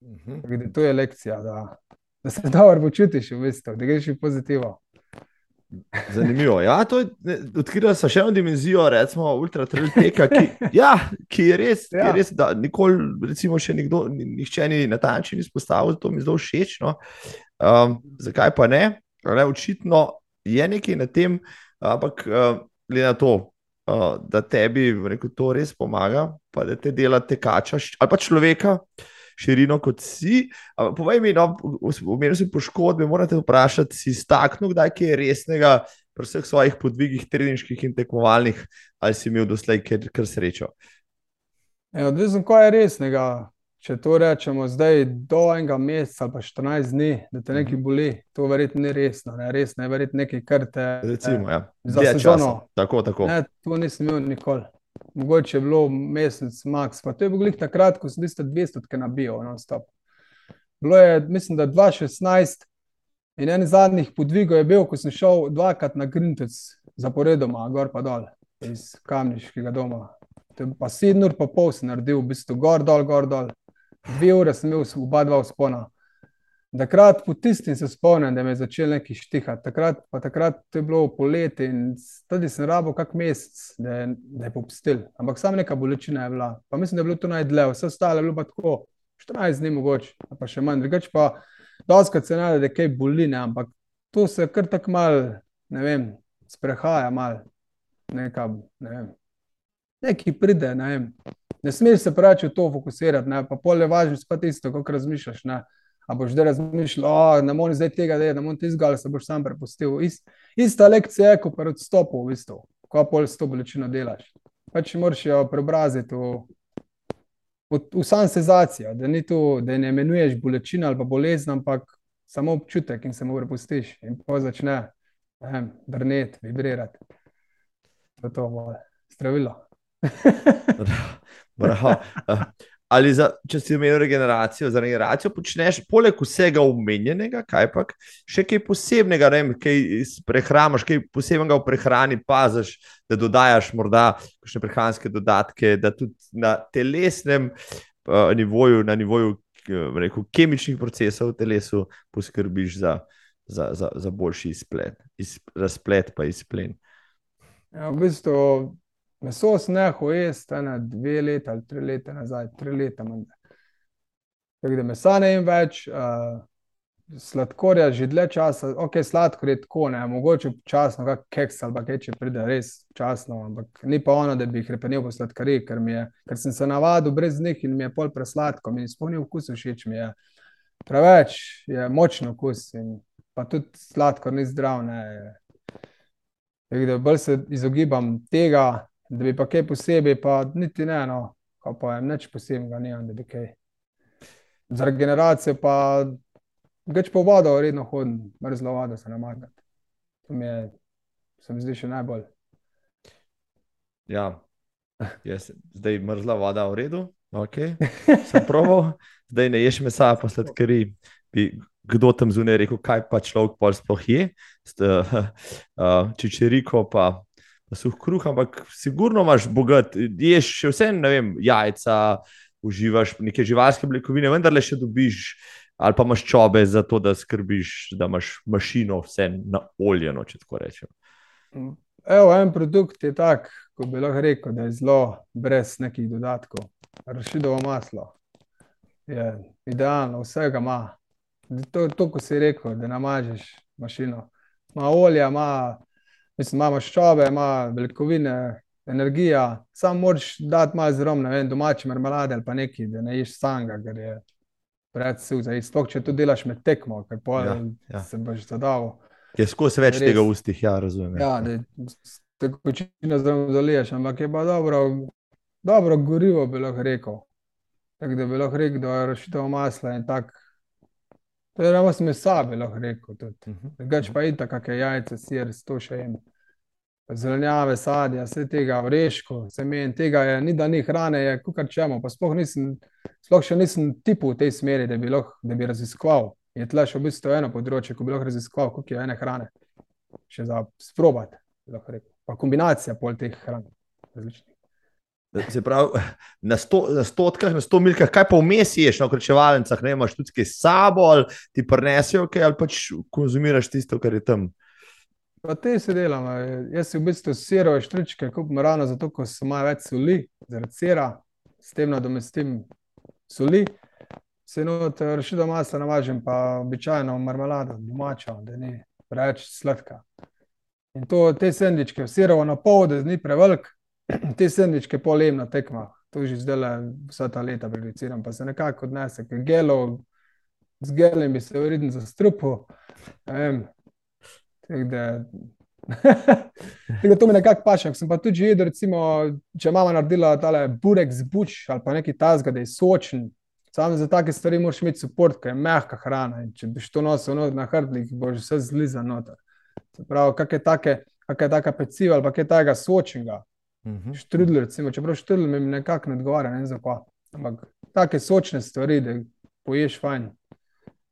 Uh -huh. Da to je lekcija, da, da se dobro počutiš v bistvu, da greš v pozitivno. Zanimivo. Ja, Odkrili so še eno dimenzijo, recimo ultratrailteka, ki, ja, ki je res, ja. je res da nikoli, recimo, še nikdo, nihče ni na ta način izpostavil, to mi zelo všeč. No. Um, zakaj pa ne? ne? Očitno je nekaj na tem, ampak uh, glede na to, uh, da tebi rekel, to res pomaga, pa da te dela tekača ali pa človeka. Širino kot si. Povej mi, no, v meni si poškodbe, morate vprašati, si staknil, kdaj je resnega pri vseh svojih podvigih, treniških in tekmovalnih, ali si imel doslej kar srečo? Ja, odvisno, kaj je resnega če to rečemo zdaj, do enega meseca ali pa 14 dni, da te nekaj mhm. boli, to verjetno ni resno. Ne? Resno je verjetno nekaj, kar te Recimo, ja. za sezono. Tako, tako. Ne, to nisem imel nikoli. Mogoče je bilo mesec, max. Pa to je bilo takrat, ko sem bil 200 nabijo, non-stop. Bilo je, mislim, da 2016 in en zadnjih podvigov je bil, ko sem šel dvakrat na Grintec zaporedoma, gor pa dol iz Kamniškega doma. Pa sedem ur pa pol sem naredil, v bistvu gor dol, gor dol dve ure sem imel oba dva vzpona. Takrat, po tistim, se spomnim, da me je začel nekaj štihati. Takrat, pa takrat je bilo poletje in tudi sem rabo kak mesec, da je, da je popustil. Ampak samo neka bolečina je bila. Pa mislim, da je bilo to najdlje, vse ostalo je bilo pa tako, 14 dni mogoče, pa še manj. Drugač pa, doskrat se nade, da kaj boline, ampak to se kar tako mal, ne vem, sprehaja mal, neka, ne vem, neki pride, ne vem. Ne smeš se v to fokusirati, ne? pa pol je važno, pa tisto, kako razmišljaš. Ne? A boš zdaj razmišljal, da ne moreš zdaj tega, da ne moreš tega, ali se boš sam prepustil. Ist, ista lekcija je, kot pri odstopu, v bistvu, ko pol s to bolečino delaš. Pač moraš jo preobraziti v, v, v sam senzacijo, da, da ne imenuješ bolečino ali pa bolezen, ampak samo občutek in se mu prepustiš. In pa začne brneti, vibrirati. To je to, zdravilo. Eh, ali za, če si imel regeneracijo, za regeneracijo počneš poleg vsega omenjenega, kaj pa še kaj posebnega, ne vem, kaj prehraniš, kaj posebnega v prehrani paziš, da dodajaš morda še prehranske dodatke, da tudi na telesnem uh, nivoju, na nivoju uh, rekel, kemičnih procesov v telesu poskrbiš za, za, za, za boljši izplet, iz, razplet pa izplen. Ja, v bistvu Meso sem nehal jesti, ena, dve leta ali tri leta nazaj, tri leta. Tako da mesa ne jim več, uh, sladkorja že dlje časa, ok, sladkor je tako, ne, mogoče časno, kak keks ali kaj če pride res časno, ampak ni pa ono, da bi jih repenil po sladkari, ker, je, ker sem se navadil brez njih in mi je pol presladko, mi je spomnil vkus všeč mi je. Preveč je močno okus in pa tudi sladkor ni zdrav. Ne. Tako da bolj se izogibam tega, da bi pa kaj posebej, pa niti ne, no, pa je nič posebnega, ne vem, da bi kaj. Za regeneracijo pa več po vodo, redno hodim, mrzlo vodo se namakati. To mi je, se mi zdi še najbolj. Ja, jaz, zdaj mrzla voda v redu, ok, sem proval, zdaj ne ješ mesa, pa sladkari. Bi kdo tam zunaj rekel, kaj pa človek pol sploh je, čičeriko pa suh kruh, ampak sigurno imaš bogat, ješ še vse, ne vem, jajca, uživaš neke živalske beljakovine, vendar le še dobiš. Ali pa imaš čobe za to, da skrbiš, da imaš mašino vse na oljeno, če tako rečem. Evo, en produkt je tak, ko bi lahko rekel, da je zelo brez nekih dodatkov. Rašidovo maslo je idealno, vsega ima. To, to ko si rekel, da namažeš mašino. Ma olja, ima Mislim, ima maščobe, ima beljakovine, energija, samo moraš dati malo zrom, ne vem, domače marmelade ali pa nekaj, da ne ješ sanga, ker je predvsem za isto. Če to delaš med tekmo, ker pa ja, ja. se boš zadal. Je skozi več Res, tega v ustih, ja, razumem. Ja, da te kočine zelo zaliješ, ampak je pa dobro, dobro gorivo, bi lahko rekel. Tako da bi lahko rekel, da je rašitev masla in tako. To je ravno mesa, bi lahko rekel. Mhm. Drugač pa je tako, kakšne jajce, sir, to še jim. Zelenjave, sadje, vse tega, vreško, semen, tega je, ni da ni hrane, je kar čemo. Pa sploh, nisem, sploh še nisem tipu v tej smeri, da bi, lahko, da bi raziskoval. Je tle še v bistvu eno področje, ko bi lahko raziskoval, koliko je ene hrane. Še za sprobati, lahko rekel. Pa kombinacija pol teh hran. Različnih. Se pravi, na, sto, na stotkah, na sto milkah, kaj pa vmes ješ na okrečevalnicah, ne imaš tudi kaj sabo, ali ti prenesijo kaj, ali pač konzumiraš tisto, kar je tam. Pa te se delam. Jaz si v bistvu sirove štričke kupim ravno zato, ker so malo več soli, zaradi sira, s tem nadomestim soli. Se not rešitev masa navažim, pa običajno marmelado, domačo, da ni preveč sladka. In to, te sendvičke, sirovo na pol, da ni prevelik, te sendvičke polim na tekmah. To že zdaj vsa ta leta produciram, pa se nekako odnese, ker gelo, z gelem bi se verjetno zastrupil. Tako da, da to mi nekako paše. Sem pa tudi jedel, recimo, če mama naredila tale burek z buč ali pa neki tazga, da je sočen. Samo za take stvari moraš imeti podporo, ker je mehka hrana. In če bi to nosil na hrbtnik, boš vse zlizal noter. Prav, kak je take, kak je taka peciva ali pa kaj takega sočenega. Uh -huh. Štrudel, recimo, čeprav štrudel mi nekako ne odgovarja, ne vem zakaj. Ampak take sočne stvari, da poješ fajn.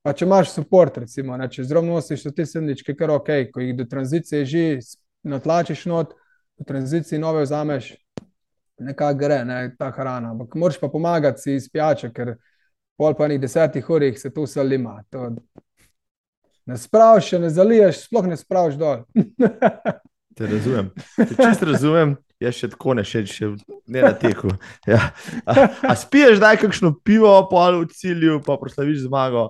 Pa če imaš podpor, recimo, ne, če zelo nosiš te sendvičke, kar ok, ko jih do tranzicije že natlačiš not, v tranziciji nove vzameš, nekako gre ne, ta hrana. Ampak moraš pa pomagati si izpijače, ker pol pa nekaj desetih urih se to vse lima. To ne spraviš, ne zaliješ, sploh ne spraviš dol. Te razumem. Te čist razumem. Jaz še tako ne še, še ne na teku. Ja. A, a spiješ, da je kakšno pivo, pol v cilju, pa proslaviš zmago.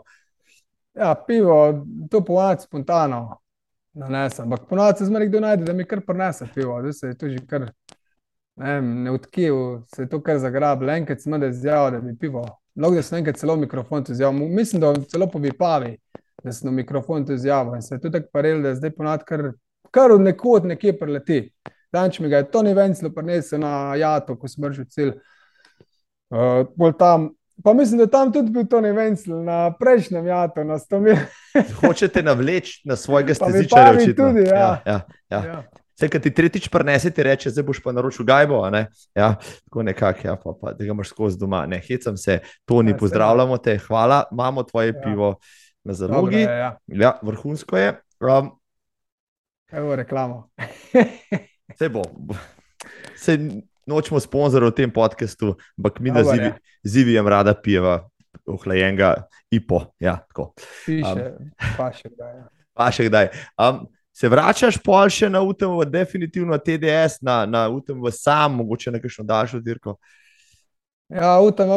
Ja, pivo, to ponovadi spontano nanesem. Ampak ponovadi se zmeraj kdo najde, da mi kar prenese pivo. Zdaj se je to že kar ne, ne odkiv, se je to kar zagrabilo. Enkrat sem izjavil, da bi pivo. Mnogo da sem enkrat celo mikrofon izjavil. Mislim, da celo po vipavi, da sem mikrofon izjavil. In se je tudi tako paril, da zdaj ponovadi kar, kar od nekod nekje preleti. Danč mi ga je Tony Vencel prinesel na jato, ko sem vršil cilj. Uh, bolj tam Pa mislim, da tam tudi bil Tony Vencel na prejšnjem jatu, na 100 mil. Hočete navleči na svojega stezičarja? Tudi, ja. Ja, ja, ja. ja. Vse, kar ti tretjič prenesi, ti reče, zdaj boš pa naročil gajbo. Ne? Ja, tako nekako, ja, pa, pa, da ga imaš skozi doma. Ne, hecam se, Toni, ja, pozdravljamo te, hvala, imamo tvoje ja. pivo na zalogi. Dobre, ja. ja, vrhunsko je. Um, Evo reklamo. Se bo. Se, nočemo sponzorov v tem podkastu, ampak mi na zivi, zivijem rada pijeva, ohlajenega ipo. Ja, Piše, um, pa še kdaj. Ja. Pa še kdaj. Um, se vračaš pol še na UTM, definitivno TDS, na, na UTM sam, mogoče na kakšno daljšo dirko? Ja, UTM,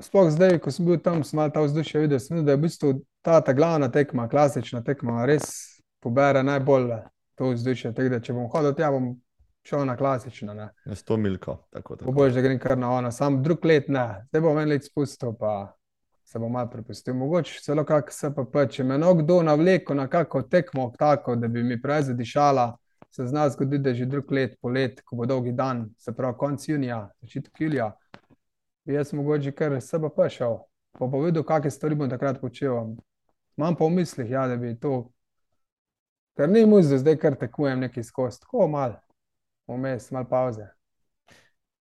sploh zdaj, ko sem bil tam, sem malo ta vzdušje videl, sem videl, da je v bistvu ta, ta glavna tekma, klasična tekma, res pobere najbolj to vzdušje. Tako da, če bom hodil tja, bom šel na klasično. Ne. Na sto milko. Boš, da grem kar na ono, sam drug let ne, zdaj bom en let spustil, pa se bom malo prepustil. Mogoče celo kak SPP, če me kdo navleko na kako tekmo, tako da bi mi prej zadišala, se zna zgoditi, da je že drug let, polet, ko bo dolgi dan, se pravi konc junija, začetek julija. Bi jaz mogoče kar SPP šel, pa bo videl, kakšne stvari bom takrat počel. Imam pa v mislih, ja, da bi to, ker ni muzej, zdaj kar tekujem neki skozi, tako malo vmes, malo pauze.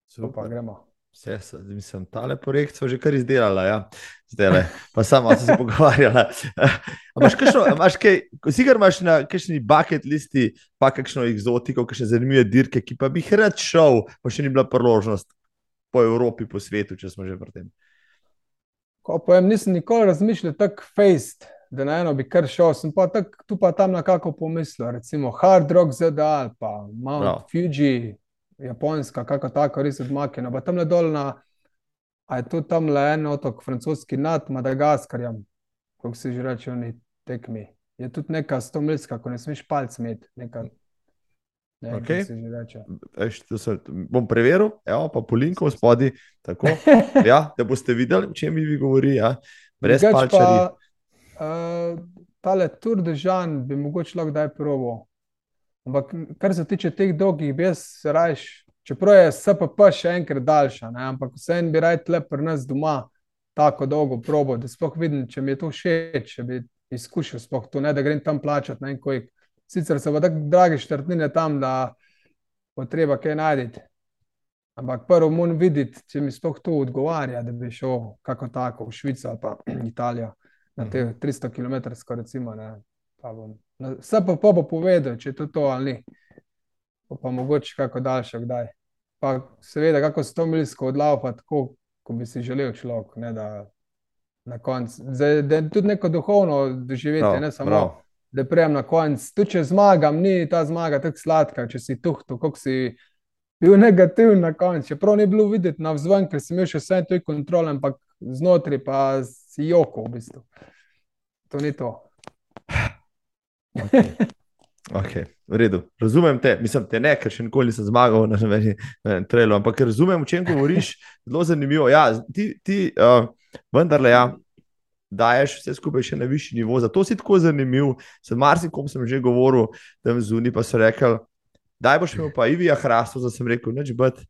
Super, gremo. Vse, mislim, tale projekt smo že kar izdelali, ja. zdaj le, pa samo se pogovarjali. Imáš kakšno, imaš kaj, si kar imaš na kakšni bucket listi, pa kakšno eksotiko, kakšne zanimive dirke, ki pa bi jih rad šel, pa še ni bila priložnost po Evropi, po svetu, če smo že pri tem. Ko pojem, nisem nikoli razmišljal tako fejst da na eno bi kar šel, sem pa tak, tu pa tam nekako pomislil, recimo Hard Rock ZDA, pa Mount no. Fuji, Japonska, kako tako, res odmaknjeno. Pa tam le dol na, a je tu tam le en otok, francoski nad Madagaskarjem, kako se že reče, oni tekmi. Je tudi neka stomilska, ko ne smeš palc imeti. Neka, ne, okay. Eš, se, bom preveril, evo, pa po linku spodaj, ja, da boste videli, o čem vi govori. Ja. Brez palčarja. Uh, tale Tour de Jean bi mogoče lahko kdaj proval. Ampak, kar se tiče teh dolgih, bi jaz rajš, čeprav je SPP še enkrat daljša, ne? ampak vseeno bi raj tle pri nas doma tako dolgo probo, da sploh vidim, če mi je to všeč, če bi izkušal sploh to, ne da grem tam plačati na en kojk. Sicer so pa tako dragi štrtnine tam, da bo treba kaj najditi. Ampak prvo moram videti, če mi sploh to odgovarja, da bi šel kako tako v Švico ali pa Italijo na te 300 km, recimo. Vse pa, pa bo povedal, če je to, to ali ni. Pa, pa mogoče kako daljše, kdaj. Pa seveda, kako se to milsko odlava, tako kot bi si želel človek. Ne, da, na koncu, da je tudi neko duhovno doživetje, no, ne samo. No. da prejem na koncu. Tu, če zmagam, ni ta zmaga tako sladka, če si tuhto, kako si bil negativen na koncu. Čeprav ni bilo videti na vzven, ker sem imel še vse to kontrole, ampak znotraj pa si joko v bistvu. To ni to. Okay. Okay, v redu, razumem te, mislim, te ne, ker še nikoli nisem zmagal na enem trailu, ampak razumem, o čem govoriš. Zelo zanimivo. Ja, ti, ti uh, vendarle, ja, daješ vse skupaj še na višji nivo. Zato si tako zanimiv. S marsikom sem že govoril, tam zunaj pa so rekli. Daj boš imel pa Ivi Ahrasto, da sem rekel, neč biti.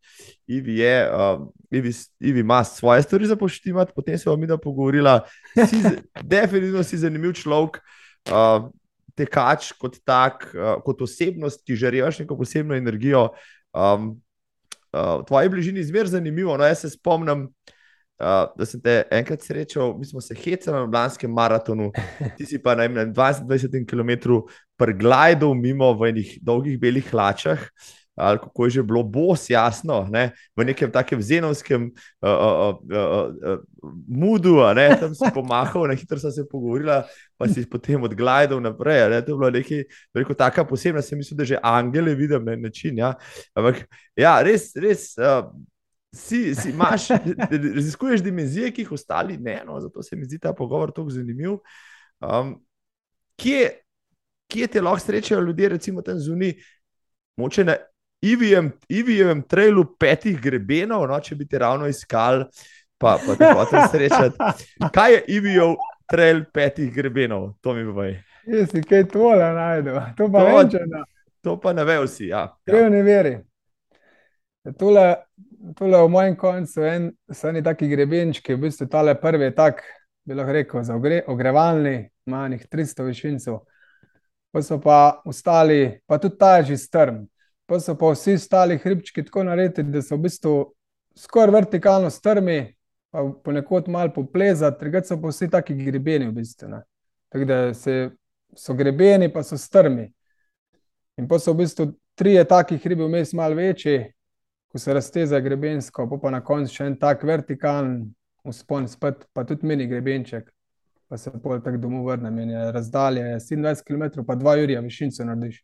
Ivi, je, uh, Ivi, Ivi ima svoje stvari za poštivati, potem se bomo mi da pogovorila. Si, definitivno si zanimiv človek. Uh, tekač kot tak, uh, kot osebnost, ki žariš neko posebno energijo. Um, uh, v tvoji bližini je zmeraj zanimivo. No, jaz se spomnim, uh, da sem te enkrat srečal, mi smo se hecali na Blanskem maratonu, ti si pa na 20 km prglajdal mimo v enih dolgih belih hlačah ali kako je že bilo, bos, jasno, ne? v nekem takem zenovskem uh, uh, uh, uh, mudu, ne? tam si pomahal, na hitro sem se pogovorila, pa si potem odgledal naprej. Ne? To je bilo nekaj, veliko taka posebna, sem mislil, da že angele vidim na način. Ja? Ampak ja, res, res. Uh, Si, si imaš, raziskuješ dimenzije, ki jih ostali ne, no, zato se mi zdi ta pogovor tako zanimiv. Um, kje, kje te lahko srečajo ljudje, recimo tam zunaj, moče na Ivijem, Ivijem trailu petih grebenov, no, če bi te ravno iskal, pa, pa te hotel srečati. Kaj je Ivijev trail petih grebenov? To mi bo. Jaz si kaj tole najdel, to pa to, večena. To pa ne ve vsi, ja. Kaj ne veri. Tole, tole v mojem koncu en, so eni taki grebenčki, v bistvu tale prvi je tak, bi lahko rekel, za ogre, ogrevalni, manjih 300 višincev. Pa so pa ostali, pa tudi ta je že strm pa so pa vsi ostali hribčki tako narejeni, da so v bistvu skoraj vertikalno strmi, pa ponekod malo poplezati, drugače so pa vsi taki grebeni v bistvu. Ne. Tako da se, so grebeni, pa so strmi. In pa so v bistvu trije taki hribi, vmes malo večji, ko se razteza grebensko, pa, pa na koncu še en tak vertikalen uspon, spet pa tudi mini grebenček. Pa se pol tako domov vrnem in je razdalje 27 km, pa 2 uri, višinco narediš.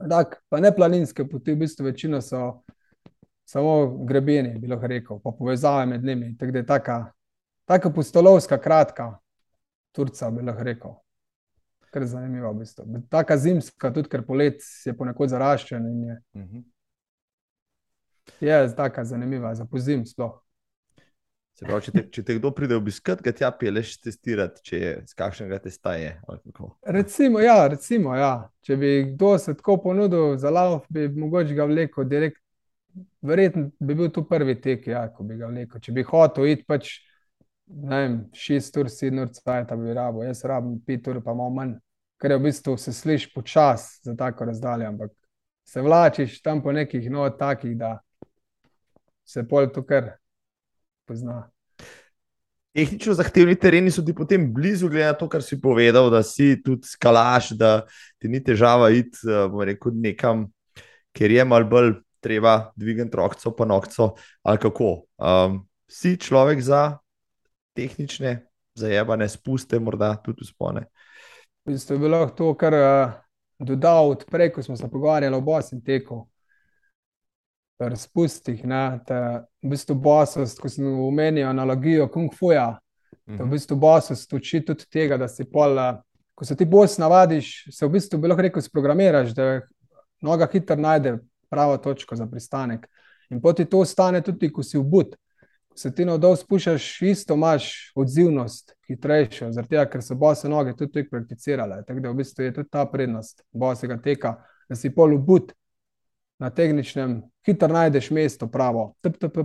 Tak, pa ne planinske poti, v bistvu večino so samo grebeni, bi lahko rekel, pa povezave med njimi. Tako da je taka, taka postolovska, kratka turca, bi lahko rekel. Ker je zanimivo, v bistvu. Taka zimska, tudi ker polet je ponekod zaraščen. Je, uh mhm. -huh. Je taka zanimiva, za pozim sploh. Pravi, če, te, če te kdo pride obiskat, ga tja peleš testirati, če je z kakšnega testa je. Recimo, ja, recimo, ja. Če bi kdo se tako ponudil za lauf, bi mogoče ga vlekel direkt. Verjetno bi bil to prvi tek, ja, ko bi ga vlekel. Če bi hotel iti pač, ne vem, šest ur, sedem ur, cajt, bi rabo, jaz rabim pet ur, pa malo manj. Ker je v bistvu se sliši počas za tako razdaljo, ampak se vlačiš tam po nekih novih takih, da se pol to kar pozna. Tehnično zahtevni tereni so ti potem blizu, glede na to, kar si povedal, da si tudi skalaš, da ti ni težava iti rekel, nekam, kjer je malo bolj treba dvigati roko, pa nokco. Ali kako? Um, si človek za tehnične, zajebane spuste, morda tudi spone. V bistvu je bilo to, kar uh, dodal odprej, ko smo se pogovarjali o bosem teku razpustih. V bistvu bosost, ko sem omenil analogijo kung fuja, mm -hmm. v bistvu bosost uči tudi tega, da si pol, ko se ti bos navadiš, se v bistvu bi lahko rekel, sprogramiraš, da noga hitro najde pravo točko za pristanek. In poti to ostane tudi, ko si v bud. Ko se ti na dol spuščaš, isto imaš odzivnost, hitrejšo, zaradi tega, ker so bose noge tudi prakticirale. Tako da v bistvu je tudi ta prednost bosega teka, da si pol v bud na tehničnem, hitro najdeš mesto pravo.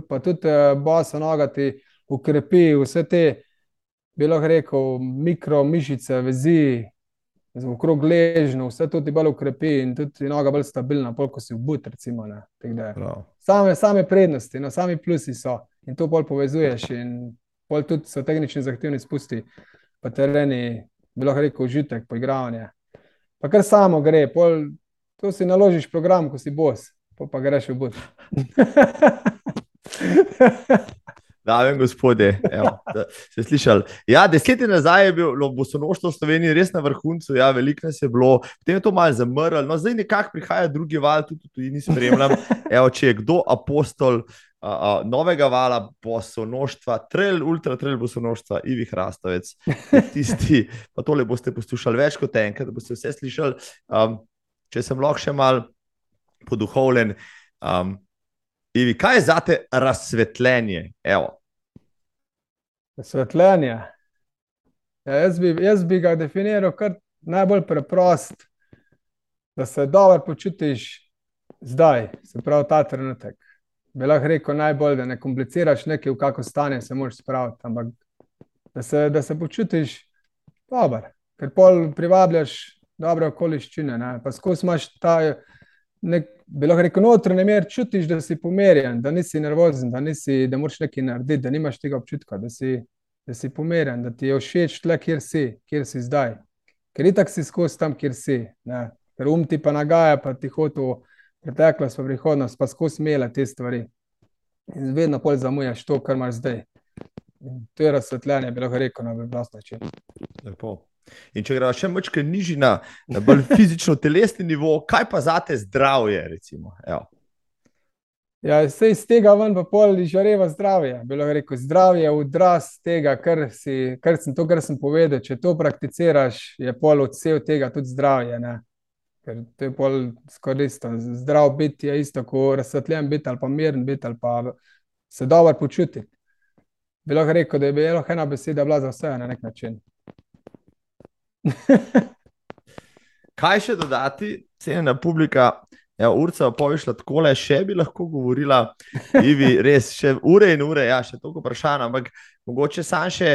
Pa tudi uh, bosa noga ti ukrepi vse te, bi lahko rekel, mikromišice, vezi, okrog ležno, vse to ti bolj ukrepi in tudi noga bolj stabilna, pol ko si v but, recimo. Same, same prednosti, no, sami plusi so in to bolj povezuješ in pol tudi so tehnični zahtevni spusti, pa tereni, bi lahko rekel, užitek, poigravanje. Pa kar samo gre, pol To si naložiš program, ko si bos, pa, pa greš v bud. Dame in gospodje, evo, da ste slišali. Ja, deset let nazaj je bilo bosonoštvo v Sloveniji res na vrhuncu, ja, veliko nas je bilo, potem je to malo zamrlo, no zdaj nekako prihaja drugi val, tudi tu ni spremljam. Evo, če je kdo apostol a, a, novega vala bosonoštva, trail, ultra trail bosonoštva, Ivi Hrastavec, tisti, pa tole boste poslušali več kot enkrat, da boste vse slišali. Um, če sem lahko še mal poduhovljen. Um, Ivi, kaj je za te razsvetljenje? Evo. Razsvetljenje. Ja, jaz, bi, jaz bi ga definiral kot najbolj preprost, da se dobro počutiš zdaj, se pravi ta trenutek. Bi lahko rekel najbolj, da ne kompliciraš nekaj, v kako stanje se moraš spraviti, ampak da se, da se počutiš dobro, ker pol privabljaš dobre okoliščine, ne? pa skozi imaš ta nek, bi lahko rekel, notranje mer, čutiš, da si pomerjen, da nisi nervozen, da, nisi, da moraš nekaj narediti, da nimaš tega občutka, da si, da si pomerjen, da ti je všeč tle, kjer si, kjer si zdaj. Ker itak si skozi tam, kjer si. Ne? Ker um ti pa nagaja, pa ti hoče preteklost, pa prihodnost, pa skozi mele te stvari. In vedno pol zamujaš to, kar imaš zdaj. In to je razsvetljenje, bi lahko rekel, na preprost način. Lepo. In če gremo še malo nižji na, na bolj fizično-telesni nivo, kaj pa za te zdravje? Recimo, ja, se iz tega ven pa pol žareva zdravje. Bilo je rekel, zdravje je odraz tega, kar, si, kar sem to, kar sem povedal. Če to prakticiraš, je pol odsev tega tudi zdravje. Ne? Ker to je pol skoraj isto. Zdrav biti je isto, kot razsvetljen biti ali pa miren biti ali pa se dobro počutiti. Bilo je rekel, da je bila ena beseda za vse na nek način. Kaj še dodati, cenjena publika? Ja, urca pa je šla tako le, še bi lahko govorila, Ivi, res, še ure in ure, ja, še toliko vprašanj, ampak mogoče sam še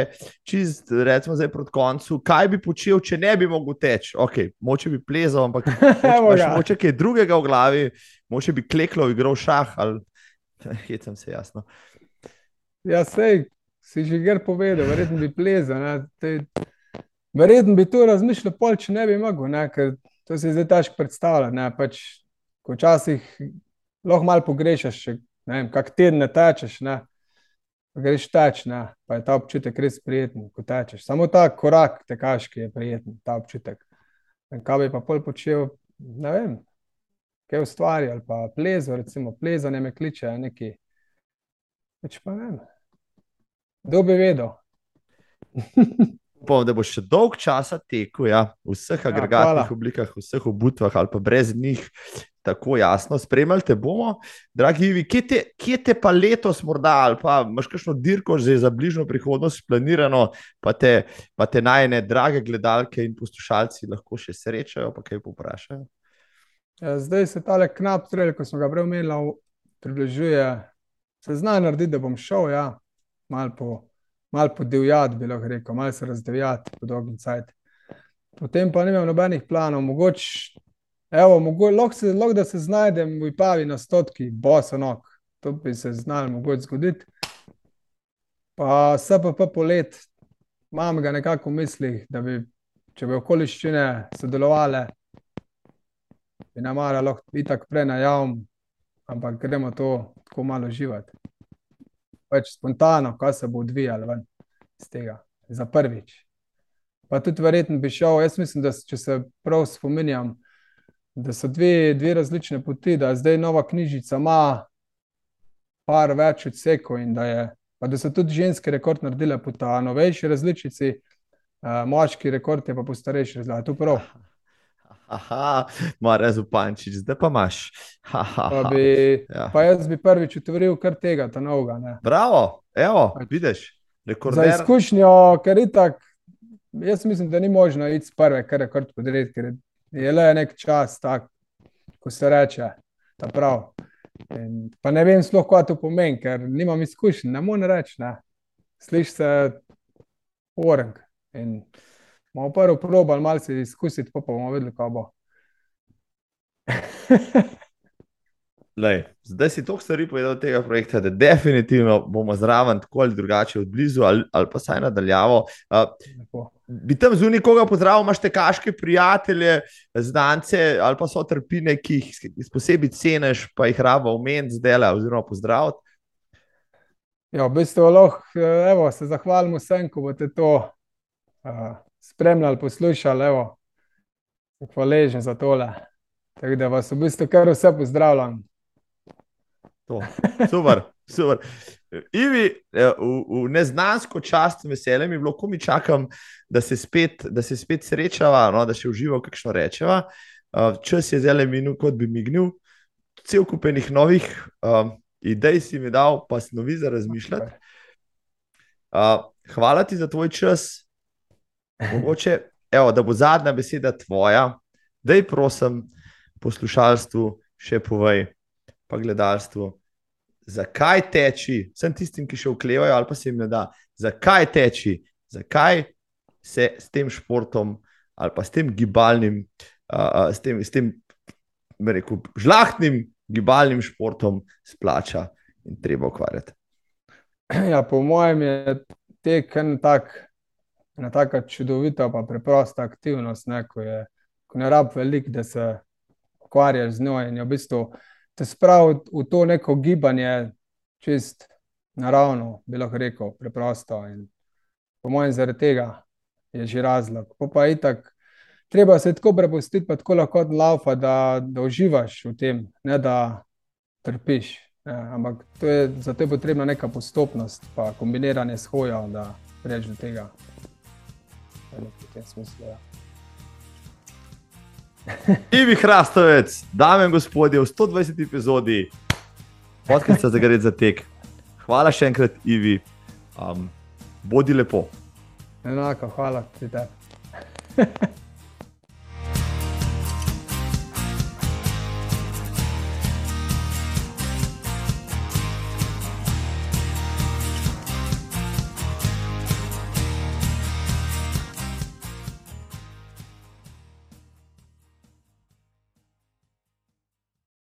čist, recimo zdaj proti koncu, kaj bi počel, če ne bi mogel teči? Ok, moče bi plezal, ampak moče, moče kaj drugega v glavi, moče bi kleklo, igral šah, ali hecam se jasno. Ja, sej, si že gre povedal, verjetno bi plezal, ne, te... Verjetno bi to razmišljal, pol, če ne bi mogel, ne? ker to se zdaj težko predstavlja. Pač, ko včasih lahko malo pogrešaš, če ne vem, kak teden tečeš, ne? greš teč, ne? pa je ta občutek res prijeten, ko tečeš. Samo ta korak tekaški je prijeten, ta občutek. In kaj bi pa pol počel, ne vem, kaj ustvari ali pa plezo, recimo plezanje me kliče, neki. Več pa ne vem. Kdo bi vedel? upam, da bo še dolg časa tekel ja, v vseh ja, agregatnih ja, oblikah, v vseh obutvah ali pa brez njih. Tako jasno, spremljali te bomo, dragi Ivi, kje te, kje te pa letos, morda, ali pa imaš kakšno dirko že za bližnjo prihodnost, planirano, pa te, pa te najne drage gledalke in poslušalci lahko še srečajo, pa kaj poprašajo. Ja, zdaj se ta knap strelj, ko smo ga prej omenili, približuje. Se zna narediti, da bom šel, ja, malo po malo podivjati, bi lahko rekel, malo se razdivjati po dolgem cajt. Potem pa nimam nobenih planov, mogoče, evo, mogoče, lahko se, lahko da se znajdem v Ipavi na stotki, bosa nog, to bi se znalo mogoče zgoditi. Pa se pa pa polet, imam ga nekako v mislih, da bi, če bi okoliščine sodelovale, bi namara lahko itak prej najavim, ampak gremo to tako malo živati pač spontano, kaj se bo odvijalo ven iz tega, za prvič. Pa tudi verjetno bi šel, jaz mislim, da če se prav spominjam, da so dve, dve različne poti, da zdaj nova knjižica ima par več odsekov in da, je, da so tudi ženske rekord naredile po ta novejši različici, uh, moški rekord je pa po starejši različici. To prav. Aha, mora res upančič, zdaj pa imaš. Ha, ha, ha. Pa, bi, ja. pa jaz bi prvič utvoril kar tega, ta novega. Bravo, evo, pač. vidiš. Rekorder. Za izkušnjo, ker je tako, jaz mislim, da ni možno iti s prve, kar je rekord podrediti, ker je le nek čas, tak, ko se reče, ta prav. In, pa ne vem sploh, kaj to pomeni, ker nimam izkušenj, ne morem reči, ne. Sliši se orang. In bomo prvo probali malo izkusiti, pa, pa bomo videli, kaj bo. Lej, zdaj si toliko stvari povedal od tega projekta, da definitivno bomo zraven tako ali drugače od blizu ali, ali pa saj nadaljavo. Uh, bi tam zunaj koga pozdravil, imaš te kaške prijatelje, znance ali pa so trpine, ki jih posebej ceniš, pa jih rabo omeniti zdaj oziroma pozdraviti. Ja, v bistvu lahko evo, se zahvalimo vsem, ko boste to uh, spremljali, poslušali. Evo, hvaležen za tole. Tako da vas v bistvu kar vse pozdravljam. To. Super, super. Ivi, eh, v, v neznansko čast, veselje mi je bilo, ko mi čakam, da se spet, da se spet srečava, no, da še uživamo, kakšno rečeva. Uh, čas je zelo minil, kot bi mignil. Cel kupenih novih uh, idej si mi dal, pa snovi za razmišljati. Uh, hvala ti za tvoj čas. Mogoče, evo, da bo zadnja beseda tvoja, da je prosim poslušalstvu še povej, pa gledalstvu, zakaj teči, vsem tistim, ki še vklevajo ali pa se jim ne da, zakaj teči, zakaj se s tem športom ali pa s tem gibalnim, uh, s tem, s tem rekel, žlahtnim gibalnim športom splača in treba ukvarjati. Ja, po mojem je tek en tak, ena taka čudovita, pa preprosta aktivnost, ne, ko, je, ko ne rab veliko, da se ukvarjaš z njo in je v bistvu te spravi v to neko gibanje, čist naravno, bi lahko rekel, preprosto. In po mojem, zaradi tega je že razlog. Pa, pa itak, treba se tako prepustiti, pa tako lahko laufa, da, da uživaš v tem, ne da trpiš. Ne, ampak to je, zato je potrebna neka postopnost, pa kombiniranje s hojo, da prideš do tega. V tem smislu. Ja. Ivi Hrastovec, dame in gospodje, v 120 epizodi podcasta za gre za tek. Hvala še enkrat, Ivi. Um, bodi lepo. Enako, hvala tudi tebi.